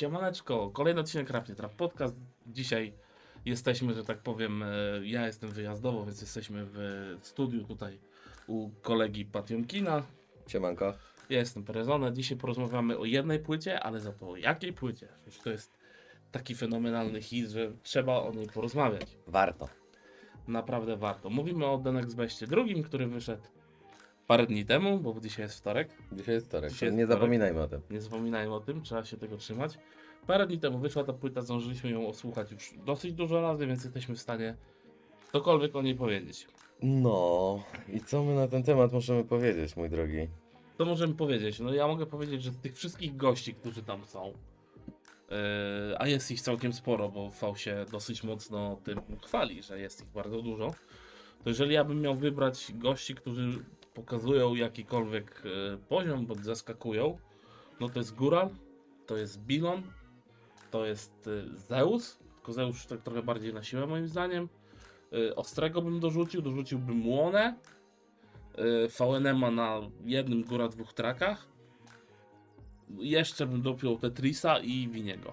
Siemaneczko, kolejny odcinek Rapnie Trap Podcast. Dzisiaj jesteśmy, że tak powiem, e, ja jestem wyjazdowo, więc jesteśmy w studiu tutaj u kolegi Patiomkina. Siemanko. Ja jestem Perezone. Dzisiaj porozmawiamy o jednej płycie, ale za to o jakiej płycie? To jest taki fenomenalny hit, że trzeba o niej porozmawiać. Warto. Naprawdę warto. Mówimy o The Next Bestie drugim, który wyszedł parę dni temu, bo dzisiaj jest wtorek. Dzisiaj jest wtorek. Dzisiaj jest nie wtorek. zapominajmy o tym. Nie zapominajmy o tym, trzeba się tego trzymać. Parę dni temu wyszła ta płyta, zdążyliśmy ją osłuchać już dosyć dużo razy, więc jesteśmy w stanie cokolwiek o niej powiedzieć. No i co my na ten temat możemy powiedzieć, mój drogi? To możemy powiedzieć. No ja mogę powiedzieć, że z tych wszystkich gości, którzy tam są, yy, a jest ich całkiem sporo, bo V się dosyć mocno tym chwali, że jest ich bardzo dużo, to jeżeli ja bym miał wybrać gości, którzy pokazują jakikolwiek yy, poziom, bądź zaskakują, no to jest Góral, to jest Bilon, to jest yy, Zeus, tylko Zeus tak trochę bardziej na siłę moim zdaniem. Yy, Ostrego bym dorzucił, dorzuciłbym Łonę, y, VNM na jednym góra dwóch trakach. Jeszcze bym dopiął Tetrisa i Winiego.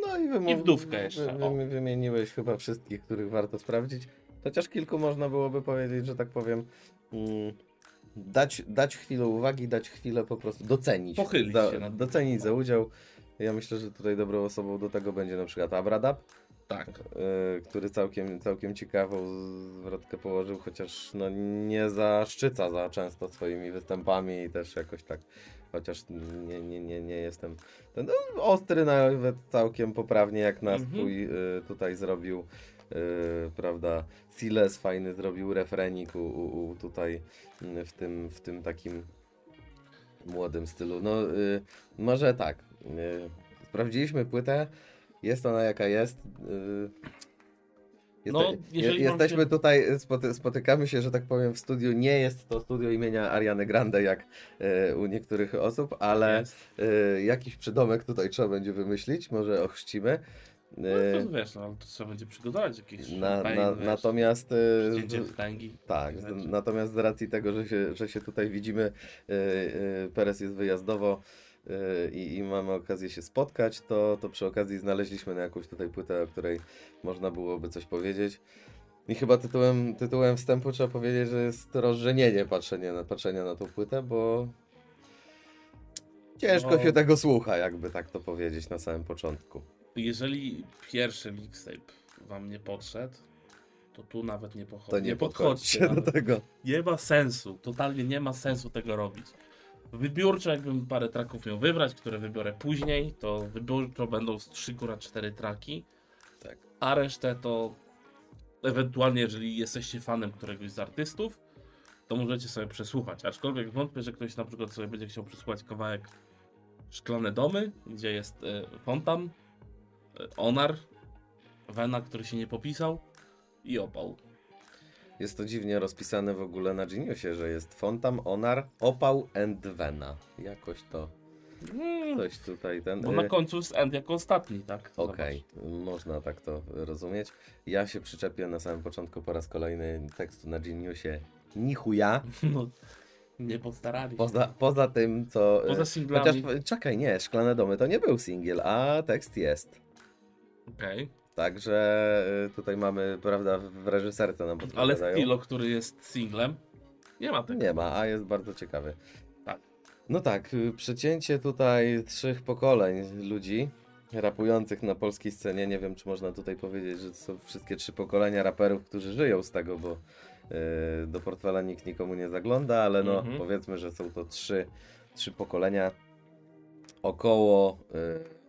No i, wymu- I wdówkę jeszcze, Wy, wy, wymieniłeś chyba wszystkich, których warto sprawdzić. Chociaż kilku można byłoby powiedzieć, że tak powiem, dać, dać chwilę uwagi, dać chwilę po prostu docenić. Pochylić za, się nad- Docenić za udział. Ja myślę, że tutaj dobrą osobą do tego będzie na przykład Abradab. Tak. y, który całkiem, całkiem ciekawą zwrotkę położył, chociaż no, nie zaszczyca za często swoimi występami i też jakoś tak, chociaż nie, nie, nie, nie jestem ten, no, ostry nawet całkiem poprawnie jak na Mhm. y, tutaj zrobił, y, prawda, Siles fajny zrobił refrenik u, u, u tutaj y, w tym, w tym takim młodym stylu. No y, może tak, y, sprawdziliśmy płytę, jest ona jaka jest. No, jeste- je, wam jesteśmy się- tutaj, spoty, spotykamy się, że tak powiem, w studiu. Nie jest to studio imienia Ariany Grande, jak e, u niektórych osób, ale Jest. e, jakiś przydomek tutaj trzeba będzie wymyślić, może ochrzcimy. No E, to wiesz, no, ale to trzeba będzie przygotować jakieś na, na, wiesz, natomiast e, wstęgi. tak, natomiast z racji tego, że się, że się tutaj widzimy, e, e, Perez jest wyjazdowo e, i, i mamy okazję się spotkać, to, to przy okazji znaleźliśmy na jakąś tutaj płytę, o której można byłoby coś powiedzieć. I chyba tytułem, tytułem wstępu trzeba powiedzieć, że jest rozżenienie patrzenia na, patrzenia na tą płytę, bo ciężko No. się tego słucha, jakby tak to powiedzieć na samym początku. Jeżeli pierwszy mixtape wam nie podszedł, to tu nawet nie, pocho- To nie, podchodźcie do nawet. tego. Nie ma sensu, totalnie nie ma sensu tego robić. Wybiórczo, jakbym parę traków miał wybrać, które wybiorę później, to wybiórczo będą z 3 góra 4 traki, Tak. a resztę to ewentualnie, jeżeli jesteście fanem któregoś z artystów, to możecie sobie przesłuchać. Aczkolwiek wątpię, że ktoś na przykład sobie będzie chciał przesłuchać kawałek Szklane Domy, gdzie jest e, Fontan, e, Onar, Wena, który się nie popisał i Opał. Jest to dziwnie rozpisane w ogóle na Geniusie, że jest Fontam, Onar, Opał and Vena. Jakoś to Mm, coś tutaj ten... Bo na y, końcu jest End jako ostatni, tak? Okej, można tak to rozumieć. Ja się przyczepię na samym początku po raz kolejny tekstu na Geniusie. Nichuja. No, nie postarali. Poza, poza tym, co... y, Poza singlami. Chociaż, czekaj, nie, Szklane Domy to nie był singiel, a tekst jest. Okej. Także y, tutaj mamy, prawda, w reżyserce nam Ale podpowiadają. Stilo, który jest singlem, nie ma tego. Nie ma, a jest bardzo ciekawy. Tak. No tak, y, przecięcie tutaj trzech pokoleń ludzi rapujących na polskiej scenie. Nie wiem, czy można tutaj powiedzieć, że to są wszystkie trzy pokolenia raperów, którzy żyją z tego, bo y, do portfela nikt nikomu nie zagląda, ale no Mhm. powiedzmy, że są to trzy, trzy pokolenia. Około, y,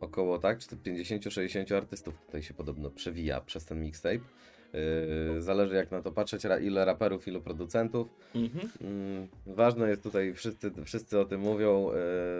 około tak, 50-60 artystów tutaj się podobno przewija przez ten mixtape. Y, zależy jak na to patrzeć, ile raperów, ilu producentów. Mhm. Mm, Ważne jest tutaj, wszyscy, wszyscy o tym mówią e,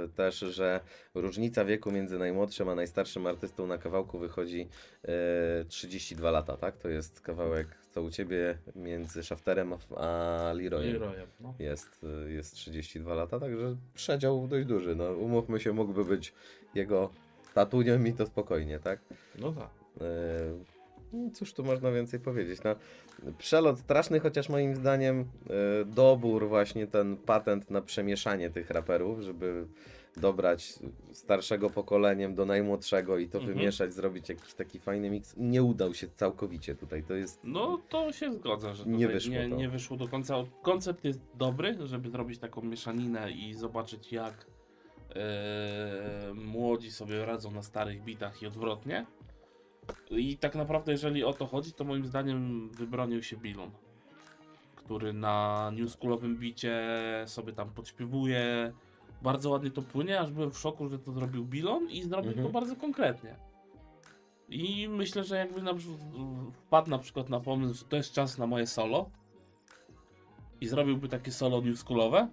też, że różnica wieku między najmłodszym a najstarszym artystą na kawałku wychodzi e, 32 lata, tak? To jest kawałek, co u Ciebie między Shafterem a, Leroyem. Leroyem, no. Jest, jest 32 lata, także przedział dość duży. No, umówmy się, mógłby być jego tatuniem i to spokojnie, tak? No tak. E, no Cóż tu można więcej powiedzieć? No, przelot straszny, chociaż moim zdaniem e, dobór, właśnie ten patent na przemieszanie tych raperów, żeby dobrać starszego pokoleniem do najmłodszego i to Mhm. wymieszać, zrobić jakiś taki fajny miks. Nie udał się całkowicie tutaj. To jest. No to się zgodzę, że Nie wyszło nie, nie wyszło do końca. Koncept jest dobry, żeby zrobić taką mieszaninę i zobaczyć jak młodzi sobie radzą na starych bitach i odwrotnie. I tak naprawdę jeżeli o to chodzi, to moim zdaniem wybronił się Bilon, który na newschoolowym bicie sobie tam podśpiewuje. Bardzo ładnie to płynie, aż byłem w szoku, że to zrobił Bilon i zrobił Mhm. to bardzo konkretnie. I myślę, że jakby na, przykład wpadł na przykład na pomysł, że to jest czas na moje solo i zrobiłby takie solo newschoolowe,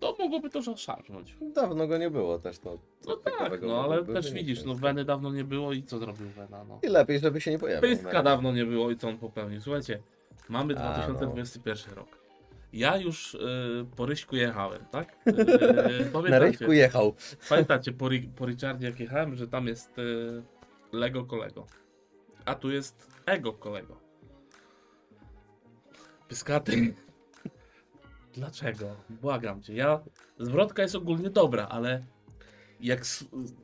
to mogłoby to szarpnąć. Dawno go nie było też. To, No coś tak, no ale też widzisz, no Weny dawno nie było i co zrobił Wena, no. I lepiej, żeby się nie pojawił. Pystka no. dawno nie było i co on popełnił. Słuchajcie, mamy A, no. 2021 rok. Ja już y, po Ryśku jechałem, tak? Y, Na ryjku jechał. pamiętacie po, Ri- po Richardzie jak jechałem, że tam jest y, Lego kolego. A tu jest Ego kolego. Pyskaty. Dlaczego? Błagam cię. Ja. Zwrotka jest ogólnie dobra, ale jak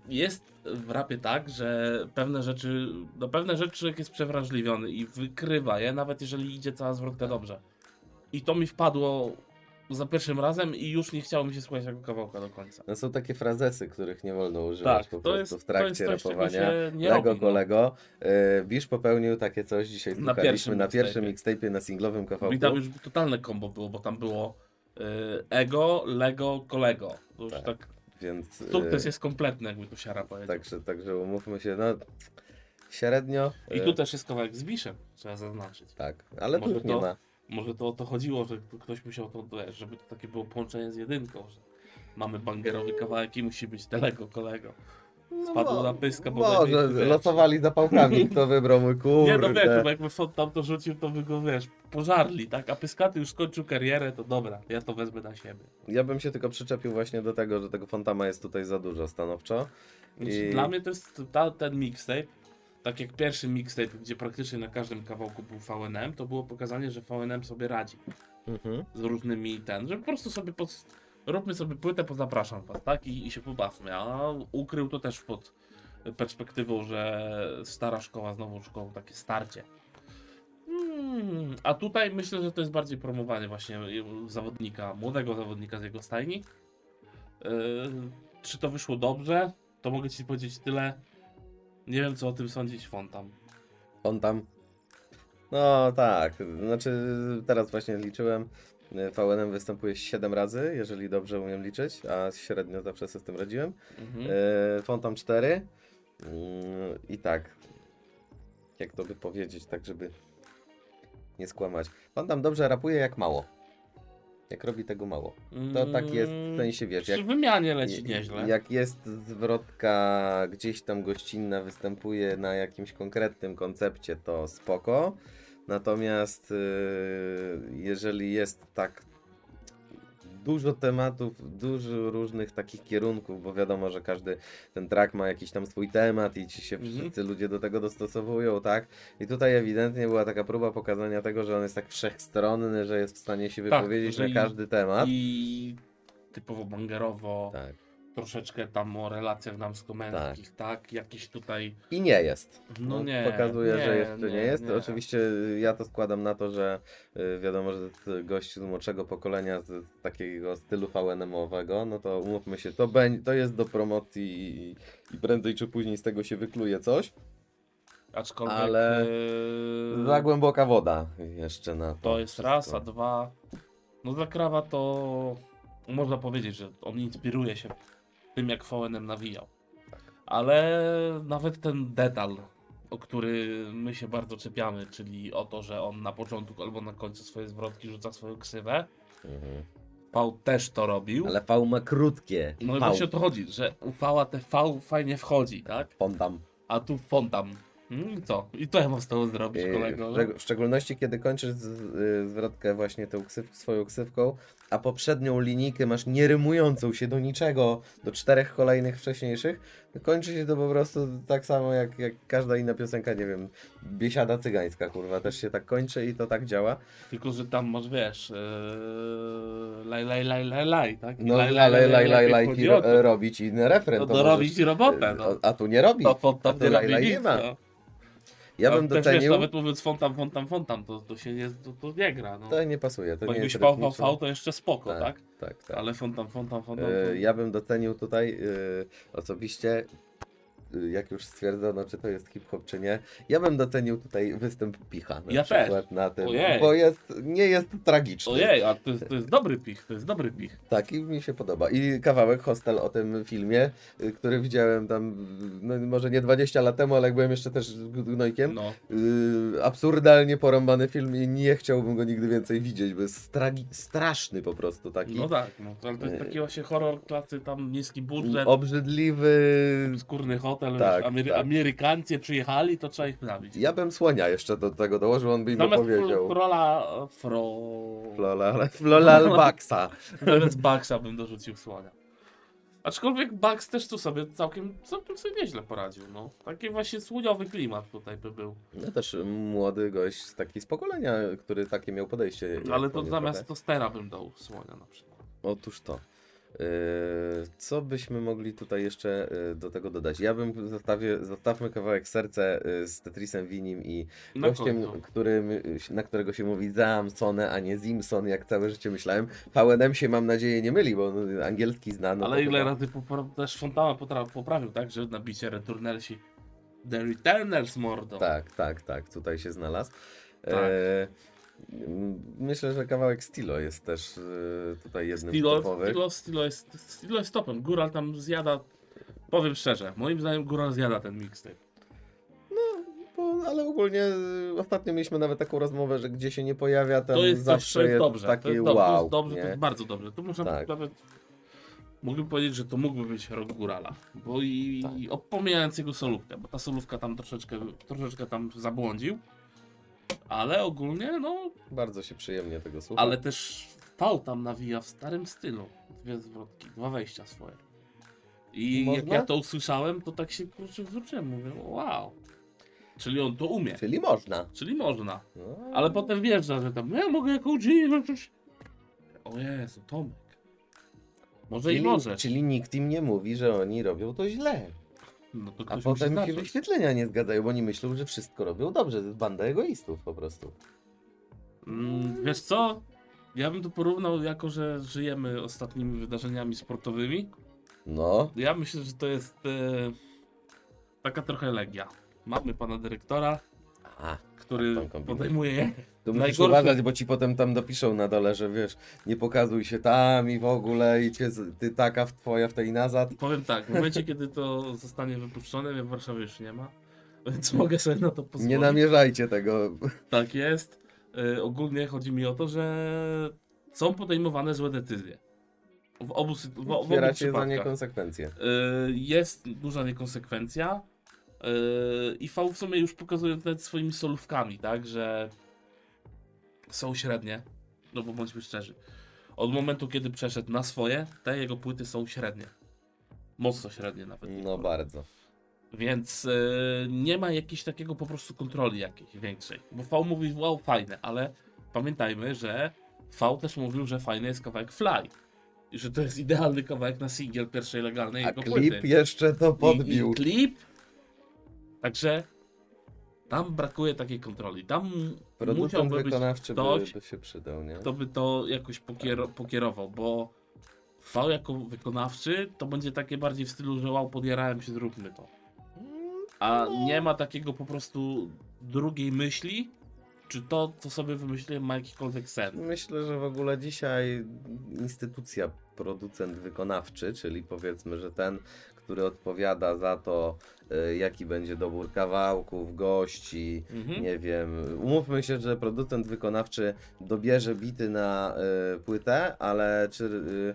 jest w rapie tak, że pewne rzeczy, do pewne rzeczy człowiek jest przewrażliwiony i wykrywa je, nawet jeżeli idzie cała zwrotka dobrze. I to mi wpadło za pierwszym razem i już nie chciało mi się słuchać tego kawałka do końca. No są takie frazesy, których nie wolno używać Tak, po to prostu jest, w to jest trakcie coś, czego rapowania. Lego robi. no. kolego. E, Bisz popełnił takie coś dzisiaj Na pierwszym na pierwszym mixtape'ie. mixtape'ie, na singlowym kawałku. I tam już totalne kombo było, bo tam było y, ego, lego, kolego. To już Tak. tak, Więc sukces jest kompletny, jakby tu siara powiedział. także, także umówmy się, no średnio. I tu też jest kawałek z Biszem, trzeba zaznaczyć. Tak, ale tu nie to- ma. Może to o to chodziło, że ktoś musiał to, żeby to takie było połączenie z jedynką, że mamy bangerowy kawałek i musi być telego kolego. Spadł mo- na pyska, bo Może najmniej, losowali zapałkami, kto wybrał mój Nie no wiesz, kurde. bo jakby Font tam to rzucił, to by go, wiesz, pożarli, tak? A Pyskaty już skończył karierę, to dobra, ja to wezmę na siebie. Ja bym się tylko przyczepił właśnie do tego, że tego Fontama jest tutaj za dużo stanowczo. I- Dla mnie to jest ta, ten mixtape, tak jak pierwszy mixtape, gdzie praktycznie na każdym kawałku był VNM, to było pokazanie, że VNM sobie radzi Mhm. z różnymi ten, że po prostu sobie pod, róbmy sobie płytę, pozapraszam was, tak? I, I się pobawmy, a ukrył to też pod perspektywą, że stara szkoła z nową szkołą, takie starcie. Hmm, a tutaj myślę, że to jest bardziej promowanie właśnie zawodnika, młodego zawodnika z jego stajni. Yy, czy to wyszło dobrze? To mogę ci powiedzieć tyle. Nie wiem, co o tym sądzić Fontam. On tam. No tak, znaczy teraz właśnie liczyłem. VNM występuje 7 razy, jeżeli dobrze umiem liczyć, a średnio zawsze sobie z tym radziłem. Mhm. E, Fontam 4. Mm, I tak. Jak to by powiedzieć, tak żeby nie skłamać. Fontam dobrze rapuje jak mało. Jak robi tego mało. To tak jest, w sensie wiesz, Przy jak, wymianie leci nieźle. Jak jest zwrotka gdzieś tam gościnna, występuje na jakimś konkretnym koncepcie, to spoko. Natomiast yy, jeżeli jest tak dużo tematów, dużo różnych takich kierunków, bo wiadomo, że każdy ten track ma jakiś tam swój temat i ci się Mhm. wszyscy ludzie do tego dostosowują, tak? I tutaj ewidentnie była taka próba pokazania tego, że on jest tak wszechstronny, że jest w stanie się Tak, wypowiedzieć że na każdy temat. I typowo bangerowo, Tak. Troszeczkę tam o relacjach damsko-męskich, tak. Jakiś tutaj. I nie jest. No nie, Pokazuje, nie, że jeszcze nie, nie, jest. nie. Oczywiście y, ja to składam na to, że y, wiadomo, że gość z młodszego pokolenia, z z takiego stylu VNM-owego, no to umówmy się, to, beń- to jest do promocji i, i prędzej czy później z tego się wykluje coś. Aczkolwiek. Ale yy, Za głęboka woda jeszcze na to. To jest wszystko. raz, a dwa. No dla Krawa to można powiedzieć, że on inspiruje się tym, jak VNM nawijał. Ale nawet ten detal, o który my się bardzo czepiamy, czyli o to, że on na początku albo na końcu swojej zwrotki rzuca swoją ksywę. Mhm. Też to robił. Ale V ma krótkie. No i właśnie o to chodzi, że u V te V fajnie wchodzi, tak? Fondam. A tu Fontam. Hmm, i co? I to ja mam z tobą zrobić, Yy, kolego. W szczeg- w szczególności, kiedy kończysz z, y, zwrotkę właśnie tą ksyw, swoją ksywką, a poprzednią linijkę masz nierymującą się do niczego, do czterech kolejnych wcześniejszych, to kończy się to po prostu tak samo jak, jak każda inna piosenka, nie wiem, biesiada cygańska, kurwa, też się tak kończy i to tak działa. Tylko, że tam masz, wiesz, yy, laj, laj, laj, laj, laj, tak? No, laj, laj, laj, laj, laj, o ro, to. robić inny refren. No, to dorobić robotę, no. A tu nie robi. To fontam a tu nie laj, laj nie ma. No. Ja A bym też wiesz, docenił, nawet mówiąc fontam, fontam, fontam, to, to się nie, to, to nie gra, no. to nie pasuje, to Bo nie jakbyś rytmiczne. VVV to jeszcze spoko, tak? tak, tak, tak. Ale fontam, fontam, fontam. E, to... Ja bym docenił tutaj e, osobiście, jak już stwierdzono, czy to jest hip-hop, czy nie, ja bym docenił tutaj występ Picha na Ja przykład na tym, Ojej. bo jest, nie jest tragiczny. Ojej, a to jest, to jest dobry pich, to jest dobry pich. Tak, i mi się podoba. I kawałek Hostel o tym filmie, y, który widziałem tam, no może nie 20 lat temu, ale jak byłem jeszcze też gnojkiem. No. Y, absurdalnie porąbany film i nie chciałbym go nigdy więcej widzieć, bo jest straszny po prostu taki. No tak, no, ale to jest taki właśnie horror klasy, tam niski budżet, Obrzydliwy. skórny hotel, Tak, Amery- tak. Amerykańcy przyjechali, to trzeba ich zabić. Ja bym słonia jeszcze do tego dołożył, on by mi Zamiast powiedział. Frola, Fro... Flola, Flola Albaxa. Zamiast Baxa bym dorzucił słonia. Aczkolwiek Bax też tu sobie całkiem, całkiem sobie nieźle poradził, no. Taki właśnie słoniowy klimat tutaj by był. No też młody gość taki z pokolenia, który takie miał podejście. Ale to zamiast. Tostera bym dał słonia na przykład. Otóż to. Yy, co byśmy mogli tutaj jeszcze yy, do tego dodać? Ja bym zostawię, zostawmy kawałek serce yy, z Tetrisem Winim i Na gościem, końcu. którym, na którego się mówi Zamsone, a nie Zimson, jak całe życie myślałem. VNM się mam nadzieję nie myli, bo angielski zna. No Ale ile razy popra- też Fontana poprawił, tak? Że nabicie Returnersi. The Returners mordo. Tak, tak, tak, tutaj się znalazł. Tak. E, myślę, że kawałek Stilo jest też e, tutaj jednym z Stilo, topowych. Stilo, Stilo, jest, Stilo jest topem. Góral tam zjada. Powiem szczerze, moim zdaniem Góral zjada ten mixtape. Bo, ale ogólnie y, ostatnio mieliśmy nawet taką rozmowę, że gdzie się nie pojawia, tam To jest zawsze jest dobrze. takie to jest, do, to wow. jest dobrze, nie? to jest bardzo dobrze. To można Tak. nawet. Mógłbym powiedzieć, że to mógłby być rok Górala. Bo i Tak. o- pomijając jego solówkę, bo ta solówka tam troszeczkę, troszeczkę tam zabłądził. Ale ogólnie, no. Bardzo się przyjemnie tego słucha. Ale też V tam nawija w starym stylu. Dwie zwrotki, dwa wejścia swoje. I jak Można? ja to usłyszałem, to tak się kurczę zwróciłem. Mówię, wow. Czyli on to umie. Czyli można. Czyli można. No, Ale potem wjeżdża, że tam, ja mogę jako że coś... O Jezu, Tomek. Może czyli, i może. czyli nikt im nie mówi, że oni robią to źle. No to A ktoś musi potem się zacząć. wyświetlenia nie zgadzają, bo oni myślą, że wszystko robią dobrze. To jest banda egoistów po prostu. Mm, wiesz co? Ja bym to porównał jako, że żyjemy ostatnimi wydarzeniami sportowymi. No, Ja myślę, że to jest e, taka trochę legia. Mamy pana dyrektora, a, który kombinuje. podejmuje To musisz Najgorsze- uważać, bo ci potem tam dopiszą na dole, że wiesz, nie pokazuj się tam i w ogóle i cię, ty taka w twoja w tej nazad. Powiem tak, w momencie kiedy to zostanie wypuszczone, mnie w Warszawie już nie ma, więc mogę sobie na to pozwolić. Nie namierzajcie tego. Tak jest. Y, ogólnie chodzi mi o to, że są podejmowane złe decyzje. W obu, w, w obu Zbieracie za przypadkach. niekonsekwencje. Y, jest duża niekonsekwencja i V w sumie już pokazują nawet swoimi solówkami, tak, że są średnie, no bo bądźmy szczerzy. Od momentu, kiedy przeszedł na swoje, te jego płyty są średnie. Mocno średnie nawet. No bardzo. Więc y, nie ma jakiejś takiego po prostu kontroli jakiejś większej. Bo V mówi, wow, fajne, ale pamiętajmy, że V też mówił, że fajny jest kawałek Fly. I że to jest idealny kawałek na singiel pierwszej legalnej A jego klip płyty. jeszcze to I, podbił. I klip. Także tam brakuje takiej kontroli. Tam Producent wykonawczy by, ktoś, by się przydał, nie? kto by to jakoś pokiero, pokierował, bo V jako wykonawczy to będzie takie bardziej w stylu, że wow, podjarałem się, zróbmy to. A nie ma takiego po prostu drugiej myśli, czy to, co sobie wymyśliłem, ma jakikolwiek sens. Myślę, że w ogóle dzisiaj instytucja producent wykonawczy, czyli powiedzmy, że ten, który odpowiada za to, y, jaki będzie dobór kawałków, gości, Mhm. nie wiem. Umówmy się, że producent wykonawczy dobierze bity na y, płytę, ale czy y,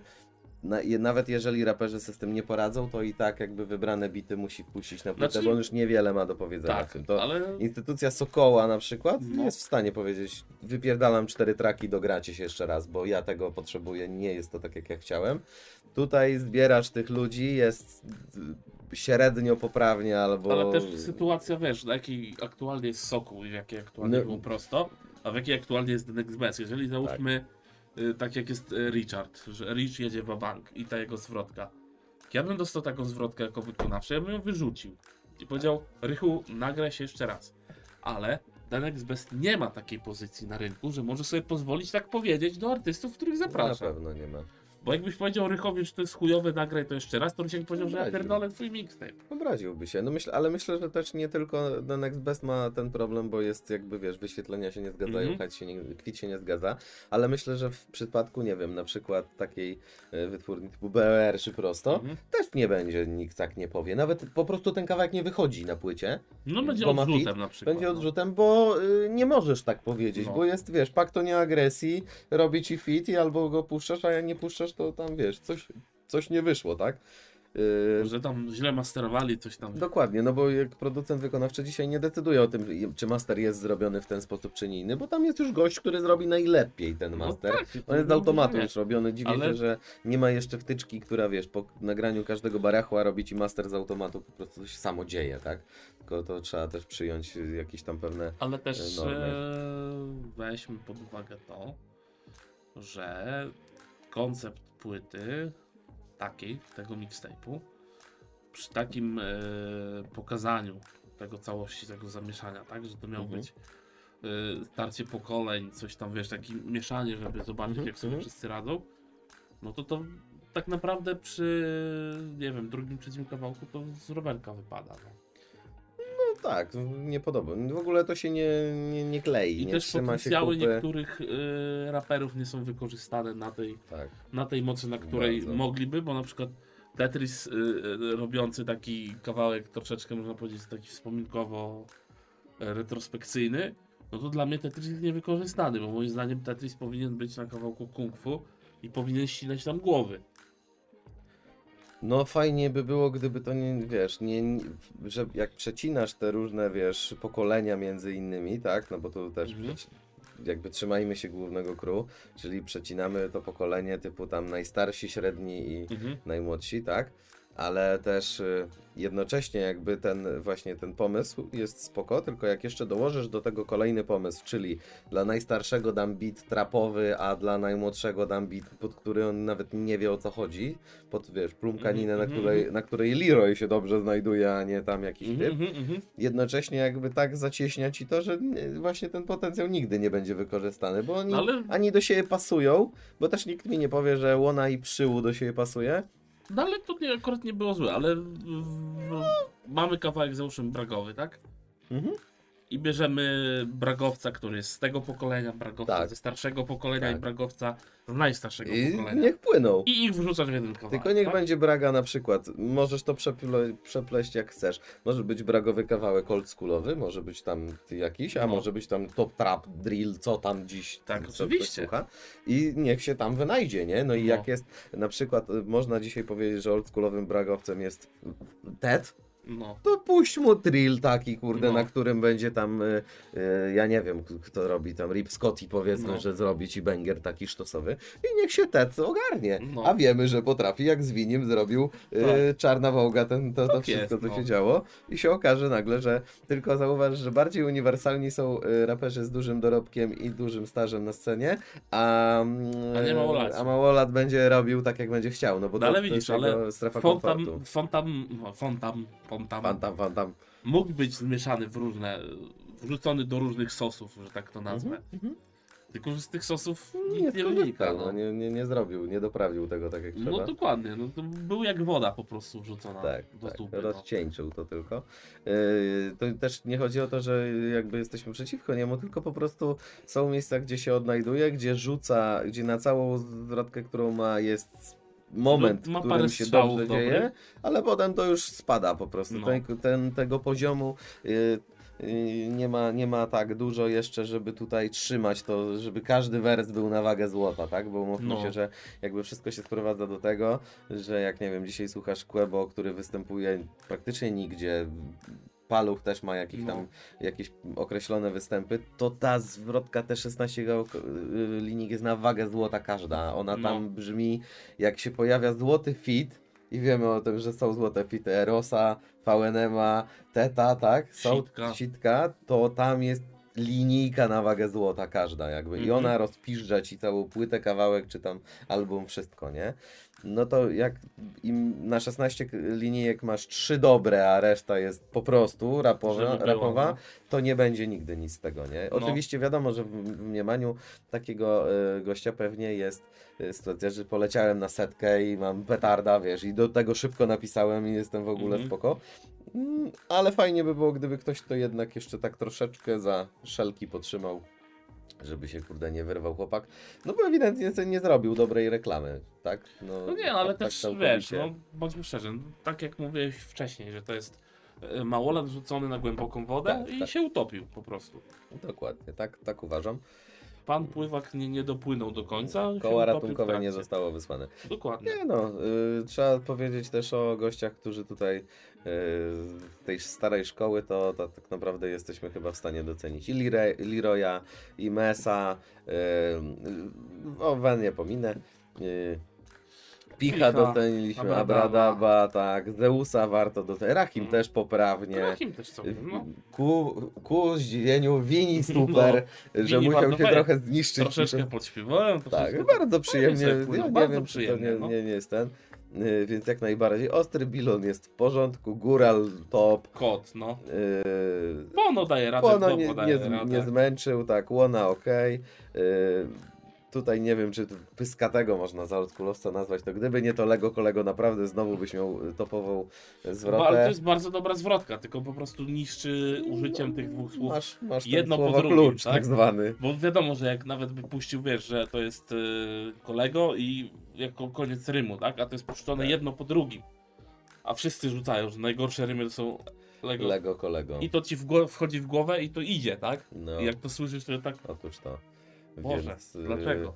na, nawet jeżeli raperzy sobie z tym nie poradzą, to i tak jakby wybrane bity musi wpuścić na płytę, Znaczy- bo on już niewiele ma do powiedzenia w Tak, tym. To ale Instytucja Sokoła na przykład No. jest w stanie powiedzieć, wypierdalam cztery traki, dogracie się jeszcze raz, bo ja tego potrzebuję, nie jest to tak jak ja chciałem. Tutaj zbierasz tych ludzi, jest y, średnio poprawnie albo... Ale też sytuacja, wiesz, na jakiej aktualnie jest Soku i w jakiej aktualnie No. było prosto, a w jakiej aktualnie jest The Next Best. Jeżeli załóżmy, tak, tak jak jest y, Richard, że Rich jedzie w bank i ta jego zwrotka. Ja bym dostał taką zwrotkę jako wykonawczy, ja bym ją wyrzucił. I powiedział, Rychu, nagraj się jeszcze raz. Ale The Next Best nie ma takiej pozycji na rynku, że może sobie pozwolić tak powiedzieć do artystów, których Na zaprasza. pewno nie ma. Bo jakbyś powiedział Rychowi, że to jest chujowe, nagraj to jeszcze raz, to Rysiek powiedział, że ja Obraził. pierdolę twój mixtape. Obraziłby się, no myślę, ale myślę, że też nie tylko The Next Best ma ten problem, bo jest jakby, wiesz, wyświetlenia się nie zgadzają, Mhm. mm się nie, kwit się nie zgadza, ale myślę, że w przypadku, nie wiem, na przykład takiej e, wytwórni typu BR czy prosto, Mhm. też nie będzie, nikt tak nie powie, nawet po prostu ten kawałek nie wychodzi na płycie, No będzie Bo ma odrzutem fit, na przykład. będzie no. odrzutem, bo y, nie możesz tak powiedzieć, No. bo jest, wiesz, pak to nie agresji, robi ci fit i albo go puszczasz, a jak nie puszczasz, to tam, wiesz, coś, coś nie wyszło, tak? Y, Że tam źle masterowali coś tam. Dokładnie, no bo jak producent wykonawczy dzisiaj nie decyduje o tym, czy master jest zrobiony w ten sposób, czy nie inny, bo tam jest już gość, który zrobi najlepiej ten No master. tak, to On jest z nie automatu już robiony. Dziwię Ale- się, że nie ma jeszcze wtyczki, która wiesz, po nagraniu każdego barachła robi ci master z automatu, po prostu to się samo dzieje, tak? Tylko to trzeba też przyjąć jakieś tam pewne. Ale też normy. e, weźmy pod uwagę to, że koncept płyty takiej, tego mixtape'u, przy takim e, pokazaniu tego całości, tego zamieszania, tak, że to miało Mhm. być e, starcie pokoleń, coś tam, wiesz, takie mieszanie, żeby zobaczyć, Mhm, jak sobie mhm. wszyscy radzą, no to to tak naprawdę przy, nie wiem, drugim, trzecim kawałku to z rowerka wypada. No. Tak, nie podoba. W ogóle to się nie, nie, nie klei, I nie też potencjały niektórych y, raperów nie są wykorzystane na tej, Tak. na tej mocy, na której Bardzo. mogliby, bo na przykład Tetris y, y, robiący taki kawałek troszeczkę można powiedzieć taki wspominkowo e, retrospekcyjny, no to dla mnie Tetris jest niewykorzystany, bo moim zdaniem Tetris powinien być na kawałku kung fu i powinien ścinać tam głowy. No fajnie by było, gdyby to nie, wiesz, nie, że jak przecinasz te różne, wiesz, pokolenia między innymi, tak, no bo tu też Mhm. jakby trzymajmy się głównego crew, czyli przecinamy to pokolenie typu tam najstarsi, średni i Mhm. najmłodsi, tak, ale też y, jednocześnie jakby ten właśnie ten pomysł jest spoko, tylko jak jeszcze dołożysz do tego kolejny pomysł, czyli dla najstarszego dam beat trapowy, a dla najmłodszego dam beat, pod który on nawet nie wie o co chodzi, pod wiesz, plumkaninę, Mhm, na, mhm, której, na której Leroy się dobrze znajduje, a nie tam jakiś Mhm, typ. mhm, mhm. Jednocześnie jakby tak zacieśnia ci to, że nie- właśnie ten potencjał nigdy nie będzie wykorzystany, bo oni No ale- ani do siebie pasują, bo też nikt mi nie powie, że łona i przyłu do siebie pasuje, No ale to nie, akurat nie było złe, ale w, w, mamy kawałek załóżmy bragowy, tak? Mhm. I bierzemy bragowca, który jest z tego pokolenia, bragowca Tak. ze starszego pokolenia Tak. i bragowca z najstarszego I pokolenia. niech płyną. I ich wrzucasz w jeden kawałek. Tylko niech tak? będzie braga na przykład. Możesz to przeple, przepleść jak chcesz. Może być bragowy kawałek oldschoolowy, może być tam jakiś, a No. może być tam top trap, drill, co tam dziś Tak, oczywiście. słucha. I niech się tam wynajdzie, nie? No i No. jak jest, na przykład y, można dzisiaj powiedzieć, że oldschoolowym bragowcem jest Ted, No. to puść mu drill taki, kurde, No. na którym będzie tam, y, y, ja nie wiem, kto robi tam, Rip Scotty powiedzmy, No. że zrobi ci banger taki sztosowy i niech się Ted ogarnie. No. A wiemy, że potrafi, jak z Winim zrobił y, Tak. Czarna Wołga, ten, to, to Tak wszystko, jest, co no. się działo i się okaże nagle, że tylko zauważ, że bardziej uniwersalni są y, raperzy z dużym dorobkiem i dużym stażem na scenie, a, mm, A nie małolat. a małolat będzie robił tak, jak będzie chciał, no bo No to, ale to widzisz, jest ale strefa Fontam, komfortu. fontam, no, fontam, Fantam, fantam. mógł być zmieszany w różne, wrzucony do różnych sosów, że tak to nazwę. Mhm. Tylko, że z tych sosów Nie, nie wynika. no. No, nie, nie, nie zrobił, nie doprawił tego tak jak trzeba. no dokładnie, no to był jak woda po prostu wrzucona Tak, do tak. No. rozcieńczył to tylko. Yy, to też nie chodzi o to, że jakby jesteśmy przeciwko niemu, tylko po prostu są miejsca, gdzie się odnajduje, gdzie rzuca, gdzie na całą zwrotkę, którą ma jest moment, No, w którym się dobrze dzieje, ale potem to już spada po prostu. No. Ten, ten, tego poziomu yy, nie ma, nie ma tak dużo jeszcze, żeby tutaj trzymać to, żeby każdy wers był na wagę złota, tak? Bo mówmy No. się, że jakby wszystko się sprowadza do tego, że jak nie wiem, dzisiaj słuchasz Quebo, który występuje praktycznie nigdzie, Paluch też ma jakieś No. tam jakieś określone występy, to ta zwrotka T16 gałk- y, linijek jest na wagę złota każda. Ona No. tam brzmi, jak się pojawia złoty fit i wiemy o tym, że są złote fity Erosa, VNM-a, Teta, tak? Są Sitka. sitka, to tam jest linijka na wagę złota każda jakby i Mhm. ona rozpiszcza ci całą płytę, kawałek czy tam album, wszystko, nie? No to jak im na 16 k- linijek masz trzy dobre, a reszta jest po prostu rapowa, było, rapowa no. to nie będzie nigdy nic z tego, nie? No. Oczywiście wiadomo, że w, mniemaniu takiego e, gościa pewnie jest e, sytuacja, że poleciałem na setkę i mam petarda, wiesz, i do tego szybko napisałem i jestem w ogóle Mhm. spoko. Mm, Ale fajnie by było, gdyby ktoś to jednak jeszcze tak troszeczkę za szelki potrzymał, żeby się kurde nie wyrwał chłopak. No bo ewidentnie nie zrobił dobrej reklamy, tak? No nie, ale tak- tak też całkowicie. wiesz, no bądźmy szczerzy, no, tak jak mówiłeś wcześniej, że to jest e, małolat rzucony na głęboką wodę Tak, i tak. się utopił po prostu. Dokładnie, tak, tak uważam. Pan pływak nie, nie dopłynął do końca. Koła ratunkowe nie zostało wysłane. Dokładnie. Nie no, y, trzeba powiedzieć też o gościach, którzy tutaj tej starej szkoły, to, to tak naprawdę jesteśmy chyba w stanie docenić i Lire, Leroya, i Mesa, y, y, o nie pominę, y, Picha Picha, doceniliśmy, Abradaba. Tak, Zeusa warto docenić, Rahim Mm. też poprawnie. Rahim też całkiem, no. Ku, ku zdziwieniu Wini super, że Wini musiał się trochę zniszczyć. Troszeczkę podśpiewałem. Tak, troszeczkę- bardzo przyjemnie. nie bardzo to przyjemnie, nie, no. nie, nie jest ten. Yy, Więc jak najbardziej. Ostry Bilon jest w porządku, Góral top. Kot, no. Yy, Pono daje radę, Pono nie, nie, radę. nie zmęczył, tak, Łona ok. Tutaj nie wiem, czy Pyskatego można za oldschoolowca nazwać, to gdyby nie to Lego Kolego, naprawdę znowu byś miał topową Ba- zwrotę. To jest bardzo dobra zwrotka, tylko po prostu niszczy użyciem tych dwóch słów. Masz, masz jedno po drugim, klucz, tak? tak zwany. Bo wiadomo, że jak nawet by puścił, wiesz, że to jest y, kolego i jako koniec rymu, tak? A to jest puszczone Tak. jedno po drugim. A wszyscy rzucają, że najgorsze rymy to są Lego. Lego Kolego. I to ci w wchodzi w głowę i to idzie, tak? No, I jak to słyszysz, to tak, otóż to. Boże, Więc, yy, dlaczego?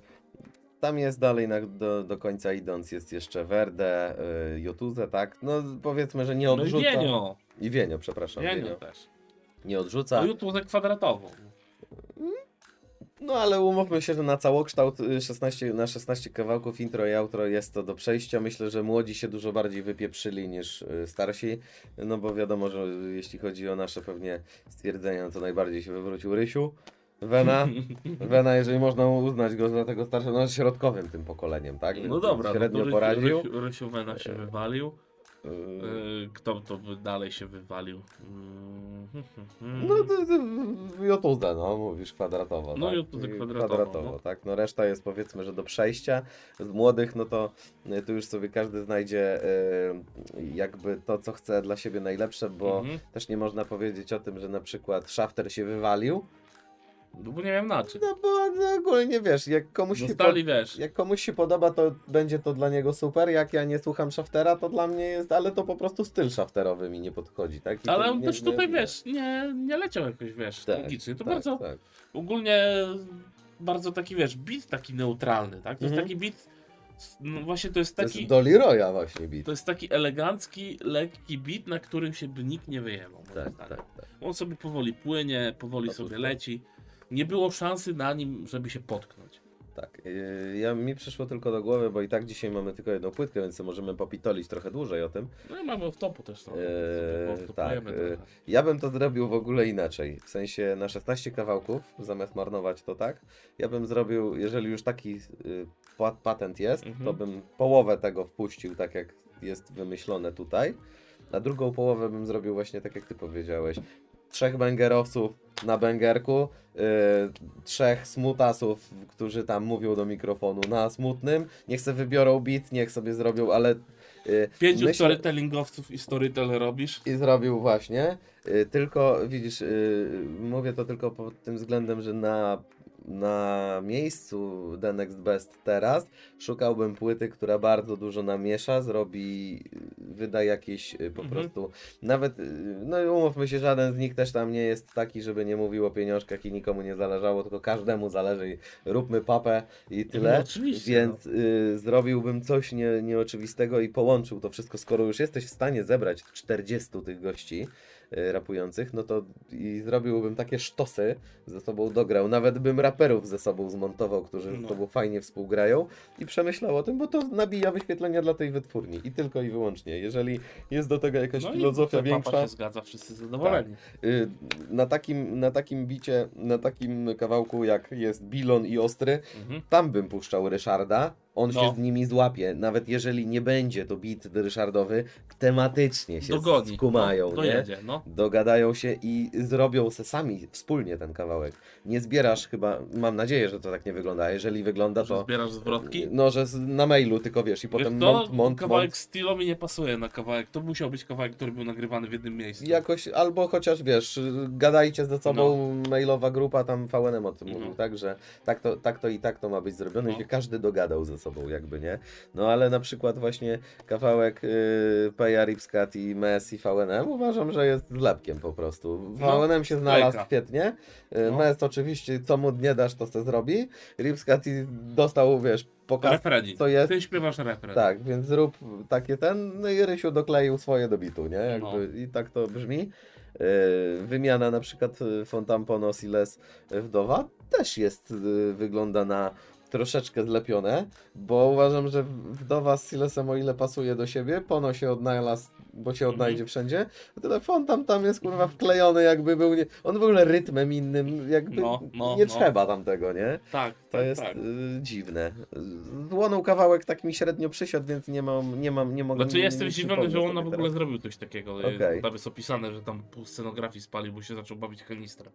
Tam jest dalej na, do, do końca idąc, jest jeszcze Verde, y, Jotuze, tak? No powiedzmy, że nie No i odrzuca. Wienio, I Wienio, przepraszam. Wienio Wienio. też. Nie odrzuca. No YouTube kwadratową. No ale umówmy się, że na całokształt y, 16, na 16 kawałków intro i outro jest to do przejścia. Myślę, że młodzi się dużo bardziej wypieprzyli niż y, starsi. No bo wiadomo, że jeśli chodzi o nasze pewnie stwierdzenia, no to najbardziej się wywrócił Rysiu. Wena, Wena, jeżeli można uznać go za tego starszego, no środkowym tym pokoleniem, tak? No dobra, no średnio Rysiu, poradził. Rysiu, Rysiu Wena się wywalił. Y, Y, Kto to by dalej się wywalił? Mm, No to, to Jotuza, no mówisz kwadratowo. No, tak? Jotuza I kwadratowo, no. tak. No reszta jest powiedzmy, że do przejścia. Z młodych, no to y, tu już sobie każdy znajdzie y, jakby to, co chce dla siebie najlepsze, bo Mhm. też nie można powiedzieć o tym, że na przykład Shafter się wywalił. No bo nie wiem na czym. No bo no, ogólnie wiesz, jak komuś, się wiesz, jak komuś się podoba, to będzie to dla niego super. Jak ja nie słucham Shaftera, to dla mnie jest, ale to po prostu styl Shafterowy mi nie podchodzi, tak? I ale to on nie- też tutaj, nie. wiesz, nie, nie leciał jakoś, wiesz, Tak, logicznie. To tak, bardzo, tak. ogólnie bardzo taki, wiesz, beat taki neutralny, tak? To Mhm. jest taki beat, no właśnie to jest To taki, jest do Leroya właśnie bit. to jest taki elegancki, lekki beat, na którym się by nikt nie moim Tak, tak, tak. On sobie powoli płynie, powoli Otóż sobie to. leci. Nie było szansy na nim, żeby się potknąć. Tak, yy, ja, mi przyszło tylko do głowy, bo i tak dzisiaj mamy tylko jedną płytkę, więc możemy popitolić trochę dłużej o tym. No i mamy w topu też to. Eee, to tak, eee, Ja bym to zrobił w ogóle inaczej. W sensie na 16 kawałków, zamiast marnować to tak, ja bym zrobił, jeżeli już taki y, pa- patent jest, Mhm. to bym połowę tego wpuścił tak jak jest wymyślone tutaj, a drugą połowę bym zrobił właśnie tak jak ty powiedziałeś. Trzech bęgerowców na bęgerku, y, trzech smutasów, którzy tam mówią do mikrofonu na smutnym. Niech sobie wybiorą beat, niech sobie zrobią, ale y, Pięciu myślę- storytellingowców i storytell robisz. i zrobił właśnie. Y, Tylko widzisz, y, mówię to tylko pod tym względem, że na, na miejscu The Next Best teraz szukałbym płyty, która bardzo dużo namiesza, zrobi wyda jakieś y, po Mhm. prostu, nawet, y, no i umówmy się, żaden z nich też tam nie jest taki, żeby nie mówił o pieniążkach i nikomu nie zależało, tylko każdemu zależy i róbmy papę i tyle. No, oczywiście, Więc y, zrobiłbym coś nie, nieoczywistego i połączył to wszystko, skoro już jesteś w stanie zebrać 40 tych gości rapujących, no to i zrobiłbym takie sztosy, ze sobą dograł, nawet bym raperów ze sobą zmontował, którzy No. sobą fajnie współgrają i przemyślał o tym, bo to nabija wyświetlenia dla tej wytwórni i tylko i wyłącznie. Jeżeli jest do tego jakaś No filozofia papa większa, Tak. się zgadza, wszyscy zadowoleni. y, na takim, na takim bicie, na takim kawałku jak jest Bilon i Ostry, Mhm. tam bym puszczał Ryszarda, on No. się z nimi złapie. Nawet jeżeli nie będzie to beat Ryszardowy, tematycznie się Dogoni. skumają, no, nie? no. Dogadają się i zrobią se sami wspólnie ten kawałek. Nie zbierasz chyba, mam nadzieję, że to tak nie wygląda, a jeżeli wygląda Że to... zbierasz zwrotki. No, że na mailu tylko wiesz i potem Wiesz co? mont, mont, kawałek mont. stylo mi nie pasuje na kawałek. To musiał być kawałek, który był nagrywany w jednym miejscu. Jakoś, albo chociaż wiesz, gadajcie ze sobą, No. mailowa grupa, tam VNM o tym Mhm. mówił, tak, że tak to, tak to i tak to ma być zrobione No. się każdy dogadał ze sobą, jakby, nie? No ale na przykład właśnie kawałek yy, Peja, Ripscat i Mes i VNM uważam, że jest zlepkiem po prostu. No, VNM się znalazł sklejka. świetnie, yy, No. Mes oczywiście, co mu nie dasz, to se zrobi, Ripscat i dostał, wiesz, pokaz, Refrenik. co jest. Ty śpiewasz refren. Tak, więc zrób takie ten, no i Rysiu dokleił swoje do bitu, nie? Jakby, No. I tak to brzmi. Yy, wymiana na przykład y, Fontampono Siles Wdowa też jest, y, wygląda na troszeczkę zlepione, bo uważam, że Wdowa z Silesem o ile pasuje do siebie, Pono się odnalazł, bo się Mhm. odnajdzie wszędzie, o tyle Fontam tam jest kurwa wklejony jakby był, nie, on w ogóle rytmem innym, jakby No, no, nie no. trzeba tam tego, nie? Tak, To tak, jest tak. y, dziwne. Złonął kawałek tak mi średnio przysiadł, więc nie mam, nie mam, nie mogę. Znaczy nie- jestem zdziwiony, że on w ogóle teraz. zrobił coś takiego. Okej. Tam jest opisane, że tam pół scenografii spalił, bo się zaczął bawić kanistrem.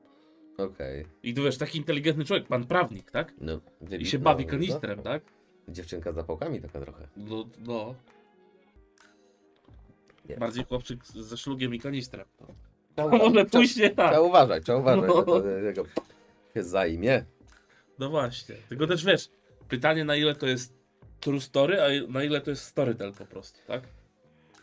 Okej. I tu wiesz, taki inteligentny człowiek, pan prawnik, tak? No, I się bawi no, kanistrem, no. tak? Dziewczynka z zapałkami taka trochę. No, no. Nie. Bardziej chłopczyk ze szlugiem i kanistrem. Trzeba, Może nie tak. trzeba uważać, trzeba uważać, No. to jego się zajmie. No właśnie. Tylko też wiesz, pytanie na ile to jest true story, a na ile to jest storytell po prostu, tak?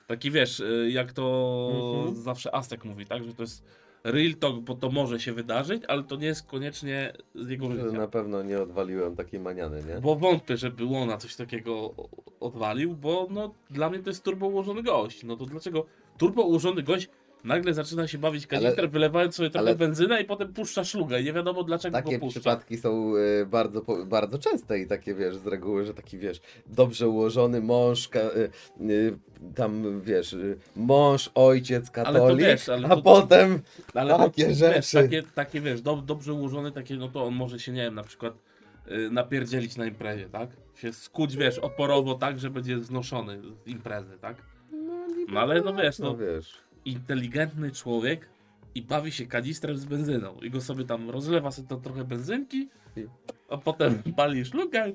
Taki wiesz, y, jak to Mhm. zawsze Aztek mówi, tak? Że to jest real talk, bo to może się wydarzyć, ale to nie jest koniecznie z jego życia. Na pewno nie odwaliłem takiej maniany, nie? Bo wątpię, żeby Łona coś takiego odwalił, bo no dla mnie to jest turbo ułożony gość. No to dlaczego turbo ułożony gość nagle zaczyna się bawić kanister, wylewając sobie trochę ale- benzynę i potem puszcza szlugę i nie wiadomo dlaczego Takie go puszcza. przypadki są y, bardzo, bardzo częste i takie wiesz, z reguły, że taki wiesz, dobrze ułożony mąż, y, y, tam wiesz, mąż, ojciec, katolik, wiesz, ale a to- potem Ale Takie to, rzeczy. Wiesz, takie, takie wiesz, do, dobrze ułożone, takie, no to on może się, nie wiem, na przykład napierdzielić na imprezie, tak? Się skuć, wiesz, oporowo tak, że będzie znoszony z imprezy, tak? No ale no wiesz, no no wiesz. Inteligentny człowiek i bawi się kanistrem z benzyną i go sobie tam rozlewa sobie to trochę benzynki, a potem pali szlukę